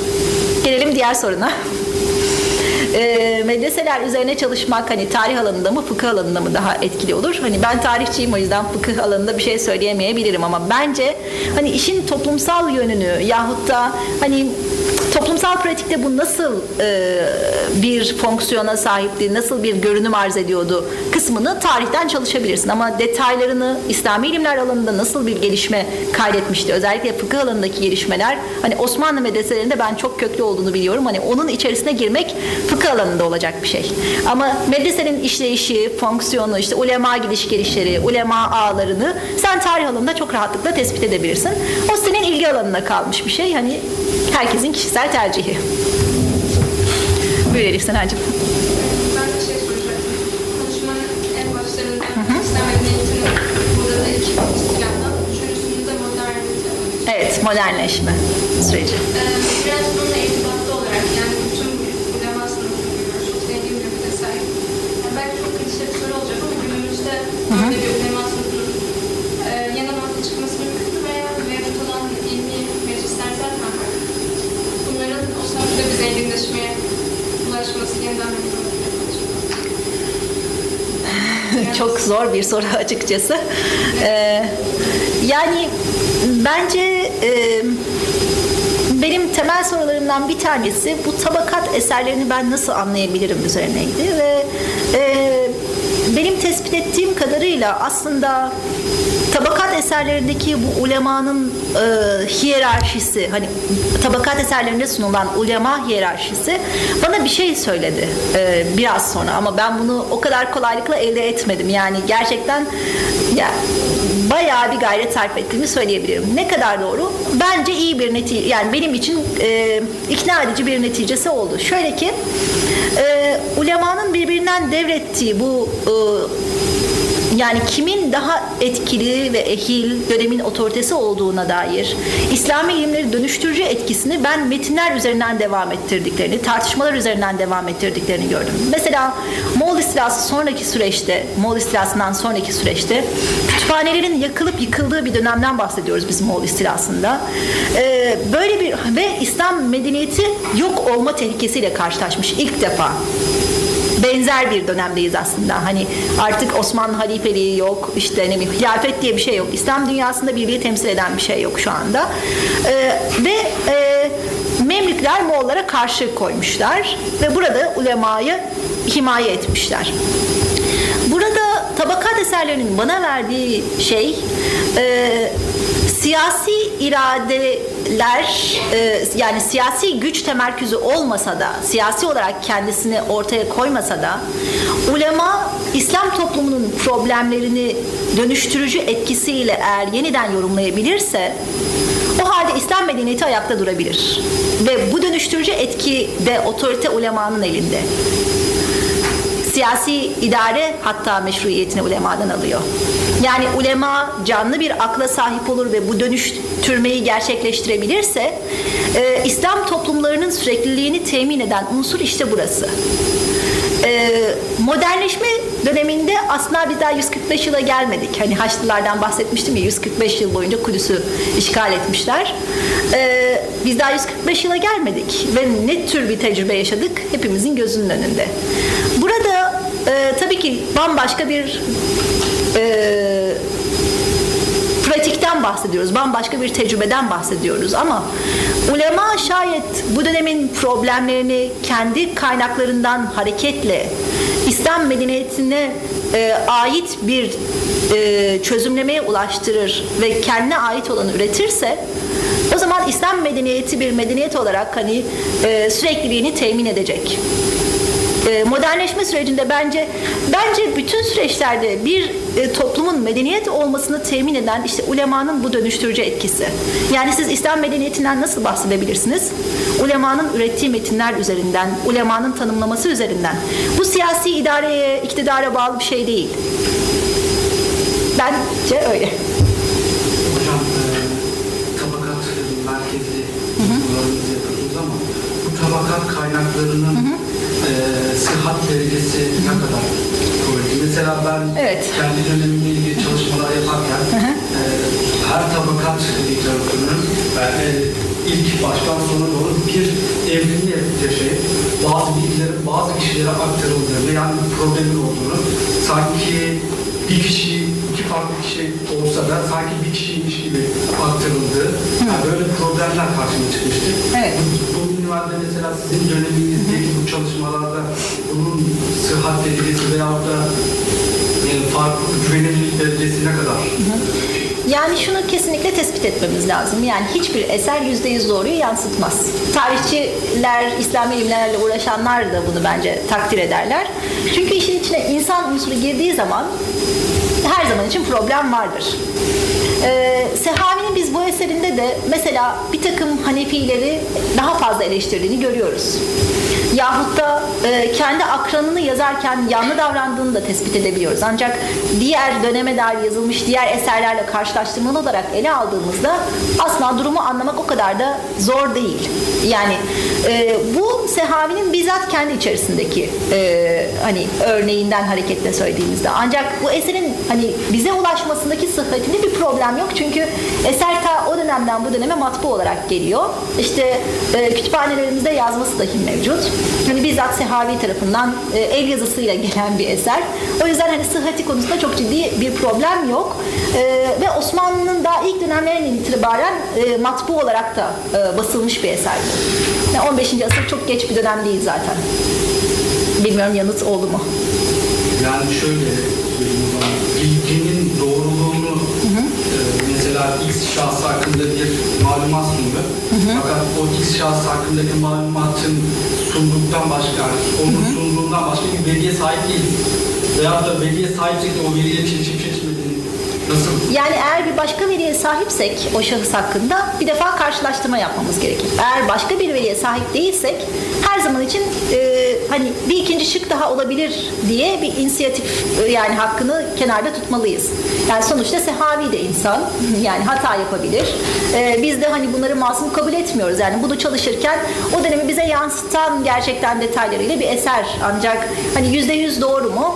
Gelelim diğer soruna. E, medreseler üzerine çalışmak hani tarih alanında mı fıkıh alanında mı daha etkili olur? Hani ben tarihçiyim o yüzden fıkıh alanında bir şey söyleyemeyebilirim ama bence hani işin toplumsal yönünü yahut da hani toplumsal pratikte bu nasıl e, bir fonksiyona sahipti, nasıl bir görünüm arz ediyordu kısmını tarihten çalışabilirsin. Ama detaylarını İslami ilimler alanında nasıl bir gelişme kaydetmişti, özellikle fıkıh alanındaki gelişmeler hani Osmanlı medreselerinde ben çok köklü olduğunu biliyorum. Hani onun içerisine girmek fıkıh alanında olacak bir şey. Ama medresenin işleyişi, fonksiyonu, işte ulema gidiş gelişleri, ulema ağlarını sen tarih alanında çok rahatlıkla tespit edebilirsin. O senin ilgi alanına kalmış bir şey. Hani herkesin kişisel tercihi. Buyur Elif Senacığım. Ben şey soracaktım. Konuşmanın en başlarında İslam medeniyetinin burada da iki istikamdan, üçüncüsünde de modernite. Evet, modernleşme süreci. Ee, biraz bununla irtibatlı olarak yani bütün ulema sınıfını görüyoruz. Çok zengin bir yapıda sahip. Yani belki çok klişe bir soru olacak ama günümüzde böyle bir ulema sınıfının e, yeniden ortaya çıkması mümkün mü veya mevcut olan ilmi meclisler zaten var. Bunların o sınıfta bir zenginleşmeye ulaşması yeniden mümkün mü? Çok zor bir soru açıkçası. Ee, yani bence e, benim temel sorularımdan bir tanesi bu tabakat eserlerini ben nasıl anlayabilirim üzerineydi ve e, benim tespit ettiğim kadarıyla aslında tabakat eserlerindeki bu ulemanın e, hiyerarşisi hani tabakat eserlerinde sunulan ulema hiyerarşisi bana bir şey söyledi e, biraz sonra ama ben bunu o kadar kolaylıkla elde etmedim yani gerçekten ya bayağı bir gayret sarf ettiğimi söyleyebilirim. Ne kadar doğru? Bence iyi bir netice yani benim için e, ikna edici bir neticesi oldu. Şöyle ki e, ulemanın birbirinden devrettiği bu e, yani kimin daha etkili ve ehil dönemin otoritesi olduğuna dair İslami ilimleri dönüştürücü etkisini ben metinler üzerinden devam ettirdiklerini, tartışmalar üzerinden devam ettirdiklerini gördüm. Mesela Moğol istilası sonraki süreçte, Moğol istilasından sonraki süreçte kütüphanelerin yakılıp yıkıldığı bir dönemden bahsediyoruz biz Moğol istilasında. Ee, böyle bir ve İslam medeniyeti yok olma tehlikesiyle karşılaşmış ilk defa benzer bir dönemdeyiz aslında. Hani artık Osmanlı halifeliği yok, işte ne bileyim hilafet diye bir şey yok. İslam dünyasında birbirini temsil eden bir şey yok şu anda. Ee, ve e, Memlükler Moğollara karşı koymuşlar ve burada ulemayı himaye etmişler. Burada tabakat eserleri eserlerinin bana verdiği şey e, siyasi iradeler e, yani siyasi güç temerküzü olmasa da siyasi olarak kendisini ortaya koymasa da ulema İslam toplumunun problemlerini dönüştürücü etkisiyle eğer yeniden yorumlayabilirse o halde İslam medeniyeti ayakta durabilir. Ve bu dönüştürücü etki de otorite ulemanın elinde. Siyasi idare hatta meşruiyetini ulemadan alıyor. Yani ulema canlı bir akla sahip olur ve bu dönüştürmeyi gerçekleştirebilirse e, İslam toplumlarının sürekliliğini temin eden unsur işte burası. E, modernleşme döneminde aslında biz daha 145 yıla gelmedik. Hani Haçlılardan bahsetmiştim ya 145 yıl boyunca Kudüs'ü işgal etmişler. E, biz daha 145 yıla gelmedik ve ne tür bir tecrübe yaşadık hepimizin gözünün önünde. Burada e, tabii ki bambaşka bir e, pratikten bahsediyoruz. Bambaşka bir tecrübeden bahsediyoruz ama ulema şayet bu dönemin problemlerini kendi kaynaklarından hareketle İslam medeniyetine e, ait bir e, çözümlemeye ulaştırır ve kendine ait olanı üretirse o zaman İslam medeniyeti bir medeniyet olarak hani e, sürekliliğini temin edecek e, modernleşme sürecinde bence bence bütün süreçlerde bir e, toplumun medeniyet olmasını temin eden işte ulemanın bu dönüştürücü etkisi. Yani siz İslam medeniyetinden nasıl bahsedebilirsiniz? Ulemanın ürettiği metinler üzerinden, ulemanın tanımlaması üzerinden. Bu siyasi idareye, iktidara bağlı bir şey değil. Bence öyle. Hocam e, tabakat merkezli yapıyorsunuz ama bu tabakat kaynaklarının e, sıhhat derecesi ne kadar kuvvetli? Mesela ben Evet. kendi dönemimle ilgili çalışmalar yaparken e, her tabakat literatürünün e, ilk baştan sona doğru bir evrimli yaşayıp bazı bilgilerin bazı kişilere aktarıldığını yani problemin olduğunu sanki bir kişi iki farklı kişi olsa da sanki bir kişiymiş gibi aktarıldığı yani böyle problemler karşıma çıkmıştı. Evet. Bu, bu minvalde mesela sizin döneminizdeki bu çalışmalarda bunun sıhhat derecesi veyahut da e, farklı güvenilirlik derecesi ne kadar? Yani şunu kesinlikle tespit etmemiz lazım. Yani hiçbir eser yüzde yüz doğruyu yansıtmaz. Tarihçiler, İslami ilimlerle uğraşanlar da bunu bence takdir ederler. Çünkü işin içine insan unsuru girdiği zaman her zaman için problem vardır. Ee, Sehavi'nin biz bu eserinde de mesela bir takım Hanefileri daha fazla eleştirdiğini görüyoruz. Yahut da e, kendi akranını yazarken yanlı davrandığını da tespit edebiliyoruz. Ancak diğer döneme dair yazılmış diğer eserlerle karşılaştırmalı olarak ele aldığımızda aslında durumu anlamak o kadar da zor değil. Yani e, bu Sehavi'nin bizzat kendi içerisindeki e, hani örneğinden hareketle söylediğimizde. Ancak bu eserin hani bize ulaşmasındaki sıhhatinde bir problem yok. Çünkü eser ta o dönemden bu döneme matbu olarak geliyor. İşte e, kütüphanelerimizde yazması dahi mevcut. Hani bizzat Sehavi tarafından e, el yazısıyla gelen bir eser. O yüzden hani sıhhati konusunda çok ciddi bir problem yok. E, ve Osmanlı'nın daha ilk dönemlerinden itibaren e, matbu olarak da e, basılmış bir eser. Yani 15. asır çok geç bir dönem değil zaten. Bilmiyorum yanıt oldu mu? Yani şöyle bilginin doğruluğunu mesela X şahsı hakkında bir malumat sundu. Fakat o X şahsı hakkındaki malumatın sunduktan başka, yani onun sunduğundan başka bir veriye sahip değiliz. Veyahut da veriye sahipsek de o veriye çelişip çelişmediğini nasıl Yani eğer bir başka veriye sahipsek o şahıs hakkında bir defa karşılaştırma yapmamız gerekir. Eğer başka bir veriye sahip değilsek her zaman için e, hani bir ikinci şık daha olabilir diye bir inisiyatif yani hakkını kenarda tutmalıyız. Yani sonuçta sehavi de insan yani hata yapabilir. E, biz de hani bunları masum kabul etmiyoruz. Yani bunu çalışırken o dönemi bize yansıtan gerçekten detaylarıyla bir eser. Ancak hani yüzde yüz doğru mu?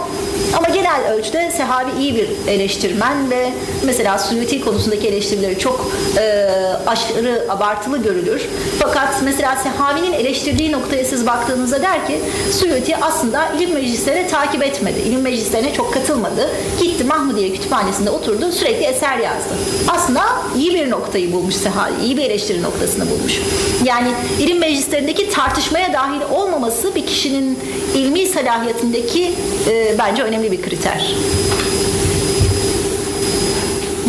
Ama genel ölçüde Sehavi iyi bir eleştirmen ve mesela Suyuti konusundaki eleştirileri çok e, aşırı abartılı görülür. Fakat mesela Sehavi'nin eleştirdiği noktaya siz baktığınızda der ki Suyuti aslında ilim meclislerine takip etmedi. İlim meclislerine çok katılmadı. Gitti Mahmudiye kütüphanesinde oturdu sürekli eser yazdı. Aslında iyi bir noktayı bulmuş Sehavi. iyi bir eleştiri noktasını bulmuş. Yani ilim meclislerindeki tartışmaya dahil olmaması bir kişinin ilmi salahiyetindeki e, bence önemli bir kriter.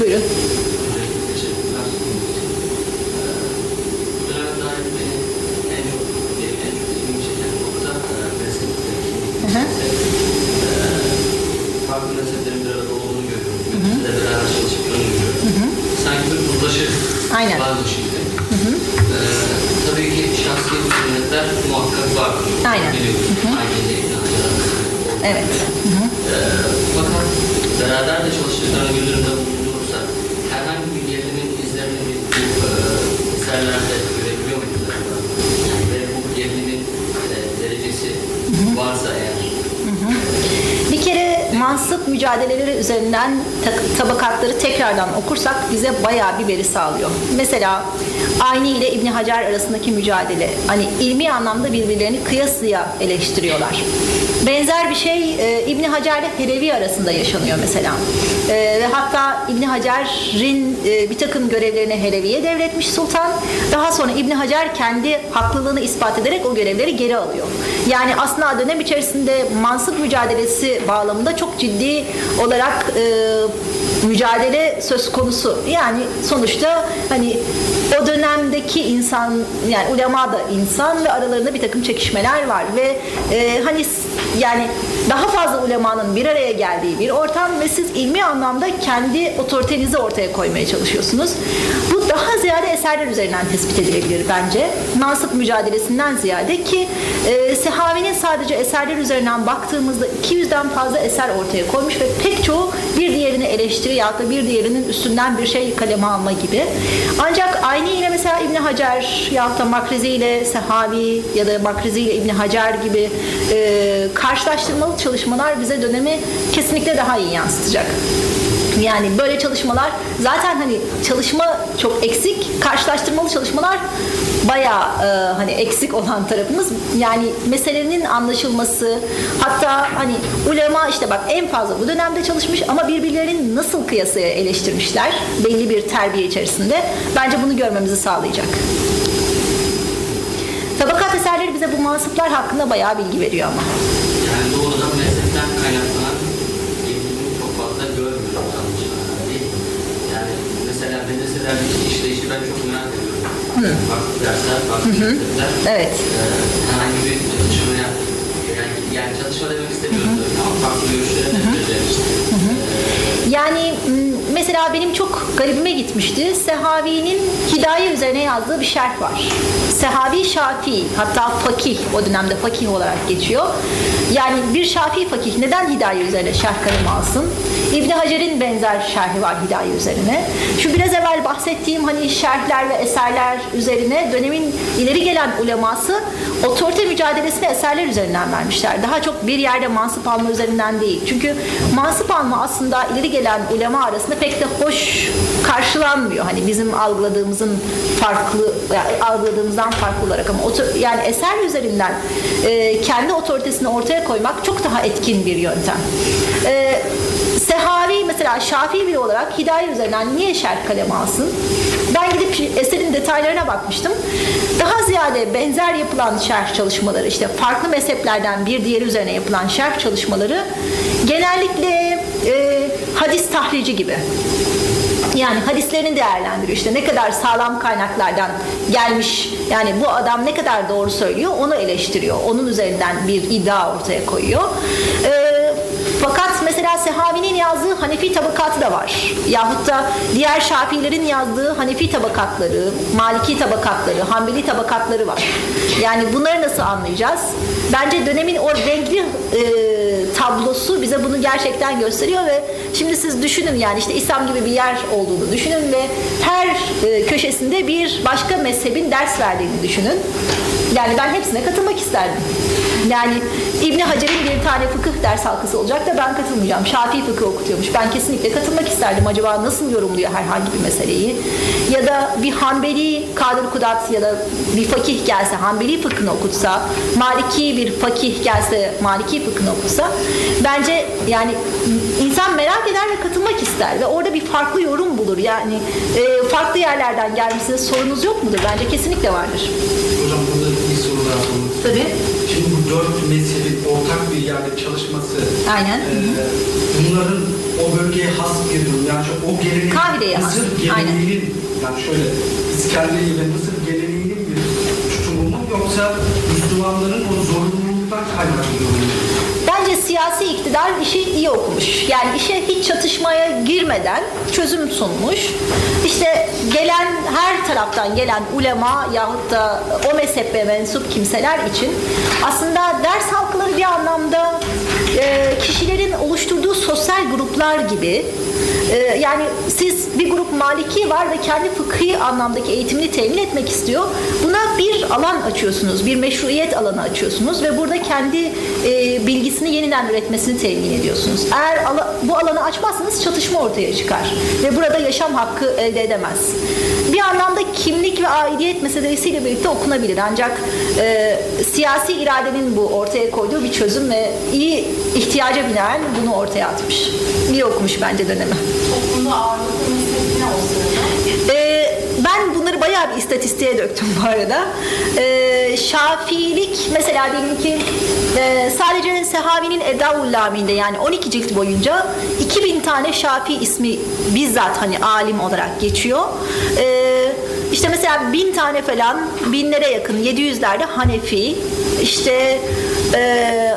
Buyurun. Bu hı. farklı bir arada olduğunu görüyorum. Birbirleriyle beraber çalıştıklarını görüyorum. Sanki bir uzlaşı Aynen. varmış gibi. Ee, tabii ki şahsi hizmetler muhakkak var. Aynen. Biliyoruz. Ailece ikna Evet. Fakat beraber de çalıştıklarını göz önünde bulundurursak herhangi bir gerilimin izlerini biz bu e, eserlerde görebiliyor muyuz? Yani ve bu gerilimin e, derecesi varsa eğer. Bir kere mansıp mücadeleleri üzerinden ta- tabakatları tekrardan okursak bize bayağı bir veri sağlıyor. Mesela Ayni ile İbni Hacer arasındaki mücadele. Hani ilmi anlamda birbirlerini kıyasıya eleştiriyorlar. Benzer bir şey e, İbni Hacer ile Helevi arasında yaşanıyor mesela. E, ve hatta İbni Hacer'in e, bir takım görevlerini Helevi'ye devretmiş sultan. Daha sonra İbni Hacer kendi haklılığını ispat ederek o görevleri geri alıyor. Yani aslında dönem içerisinde mansıp mücadelesi bağlamında çok ciddi olarak e, mücadele söz konusu. Yani sonuçta hani o dönemdeki insan yani ulema da insan ve aralarında bir takım çekişmeler var ve e, hani yani daha fazla ulemanın bir araya geldiği bir ortam ve siz ilmi anlamda kendi otoritenizi ortaya koymaya çalışıyorsunuz. Bu daha ziyade eserler üzerinden tespit edilebilir bence. Mansıp mücadelesinden ziyade ki e, Sehavi'nin sadece eserler üzerinden baktığımızda 200'den fazla eser ortaya koymuş ve pek çoğu bir diğerini eleştiri ya da bir diğerinin üstünden bir şey kaleme alma gibi. Ancak aynı yine mesela İbni Hacer ya da Makrizi ile Sehavi ya da Makrizi ile İbni Hacer gibi e, karşılaştırmalı çalışmalar bize dönemi kesinlikle daha iyi yansıtacak. Yani böyle çalışmalar zaten hani çalışma çok eksik, karşılaştırmalı çalışmalar bayağı e, hani eksik olan tarafımız. Yani meselenin anlaşılması, hatta hani ulema işte bak en fazla bu dönemde çalışmış ama birbirlerini nasıl kıyasaya eleştirmişler belli bir terbiye içerisinde. Bence bunu görmemizi sağlayacak. Tabakat eserleri bize bu mansıplar hakkında bayağı bilgi veriyor ama. yani doğrudan meslekten kaynaklanan gerilimi çok fazla görmüyoruz anlaşılan değil? Yani mesela medreselerdeki işleyişi ben çok merak ediyorum. Farklı dersler, farklı meslekler. Evet. Ee, herhangi bir çalışmaya yani, yani çalışma demek istemiyorum tabii ama farklı görüşlere de vereceğiz. Yani mesela benim çok garibime gitmişti. Sehavi'nin Hidaye üzerine yazdığı bir şerh var. Sehavi Şafii hatta fakih o dönemde fakih olarak geçiyor. Yani bir Şafii fakih neden Hidaye üzerine şerh kalemi alsın? İbni Hacer'in benzer şerhi var Hidaye üzerine. Şu biraz evvel bahsettiğim hani şerhler ve eserler üzerine dönemin ileri gelen uleması otorite mücadelesini eserler üzerinden vermişler. Daha çok bir yerde mansıp alma üzerinden değil. Çünkü mansıp alma aslında ileri gelen ulema arasında pek de hoş karşılanmıyor. Hani bizim algıladığımızın farklı yani algıladığımızdan farklı olarak ama otor- yani eser üzerinden e, kendi otoritesini ortaya koymak çok daha etkin bir yöntem. E, Sehavi mesela Şafii biri olarak Hidaye üzerinden niye şerh kalemi alsın? Ben gidip eserin detaylarına bakmıştım. Daha ziyade benzer yapılan şerh çalışmaları işte farklı mezheplerden bir diğeri üzerine yapılan şerh çalışmaları genellikle e, hadis tahrici gibi. Yani hadislerini değerlendiriyor. İşte ne kadar sağlam kaynaklardan gelmiş. Yani bu adam ne kadar doğru söylüyor onu eleştiriyor. Onun üzerinden bir iddia ortaya koyuyor. Ee, fakat mesela Sehavi'nin yazdığı Hanefi tabakatı da var. Yahut da diğer Şafiilerin yazdığı Hanefi tabakatları, Maliki tabakatları, Hanbeli tabakatları var. Yani bunları nasıl anlayacağız? Bence dönemin o renkli e, tablosu bize bunu gerçekten gösteriyor ve şimdi siz düşünün yani işte İslam gibi bir yer olduğunu düşünün ve her e, köşesinde bir başka mezhebin ders verdiğini düşünün. Yani ben hepsine katılmak isterdim. Yani İbni Hacer'in bir tane fıkıh ders halkası olacak da ben katılmayacağım. Şafii fıkıh okutuyormuş. Ben kesinlikle katılmak isterdim. Acaba nasıl yorumluyor herhangi bir meseleyi? Ya da bir Hanbeli Kadir Kudat ya da bir fakih gelse Hanbeli fıkhını okutsa, Maliki bir fakih gelse Maliki fıkhını okutsa bence yani insan merak eder ve katılmak ister ve orada bir farklı yorum bulur. Yani e, farklı yerlerden gelmesine sorunuz yok mudur? Bence kesinlikle vardır. Hocam burada bir soru daha istiyorum. Tabii. Şimdi bu dört mezhebin ortak bir yerde çalışması Aynen. e, bunların o bölgeye has bir durum. Yani şu, o geleneğin, Kahire'ye has. Mısır Aynen. geleneğinin, yani şöyle İskenderiye ve Mısır geleneğinin bir tutumu mu yoksa Müslümanların o zorunluluktan kaynaklı mı? Bence siyasi iktidar işi iyi okumuş. Yani işe hiç çatışmaya girmeden çözüm sunmuş. İşte gelen her taraftan gelen ulema yahut da o mezhebe mensup kimseler için aslında ders halkaları bir anlamda e, kişilerin oluşturduğu sosyal gruplar gibi e, yani siz bir grup maliki var ve kendi fıkhi anlamdaki eğitimini temin etmek istiyor. Buna bir alan açıyorsunuz, bir meşruiyet alanı açıyorsunuz ve burada kendi e, bilgisini yeniden üretmesini temin ediyorsunuz. Eğer bu alanı açmazsanız çatışma ortaya çıkar ve burada yaşam hakkı elde edemez. Bir anlamda kimlik ve aidiyet meselesiyle birlikte okunabilir ancak e, siyasi iradenin bu ortaya koyduğu bir çözüm ve iyi ihtiyaca binaen bunu ortaya atmış. İyi okumuş bence dönemi. Ee, ben bunları bayağı bir istatistiğe döktüm bu arada. Ee, şafiilik mesela diyelim ki e, sadece Sehavi'nin Edaul Lami'nde yani 12 cilt boyunca 2000 tane Şafii ismi bizzat hani alim olarak geçiyor. Ee, işte mesela bin tane falan binlere yakın 700'lerde Hanefi işte e,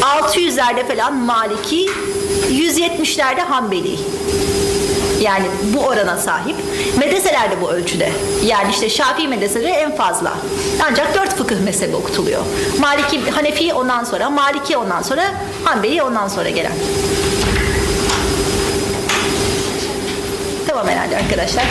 600'lerde falan Maliki 170'lerde Hanbeli. Yani bu orana sahip. Medreseler de bu ölçüde. Yani işte Şafii medreseleri en fazla. Ancak dört fıkıh mezhebi okutuluyor. Maliki, Hanefi ondan sonra, Maliki ondan sonra, Hanbeli ondan sonra gelen. Tamam herhalde arkadaşlar.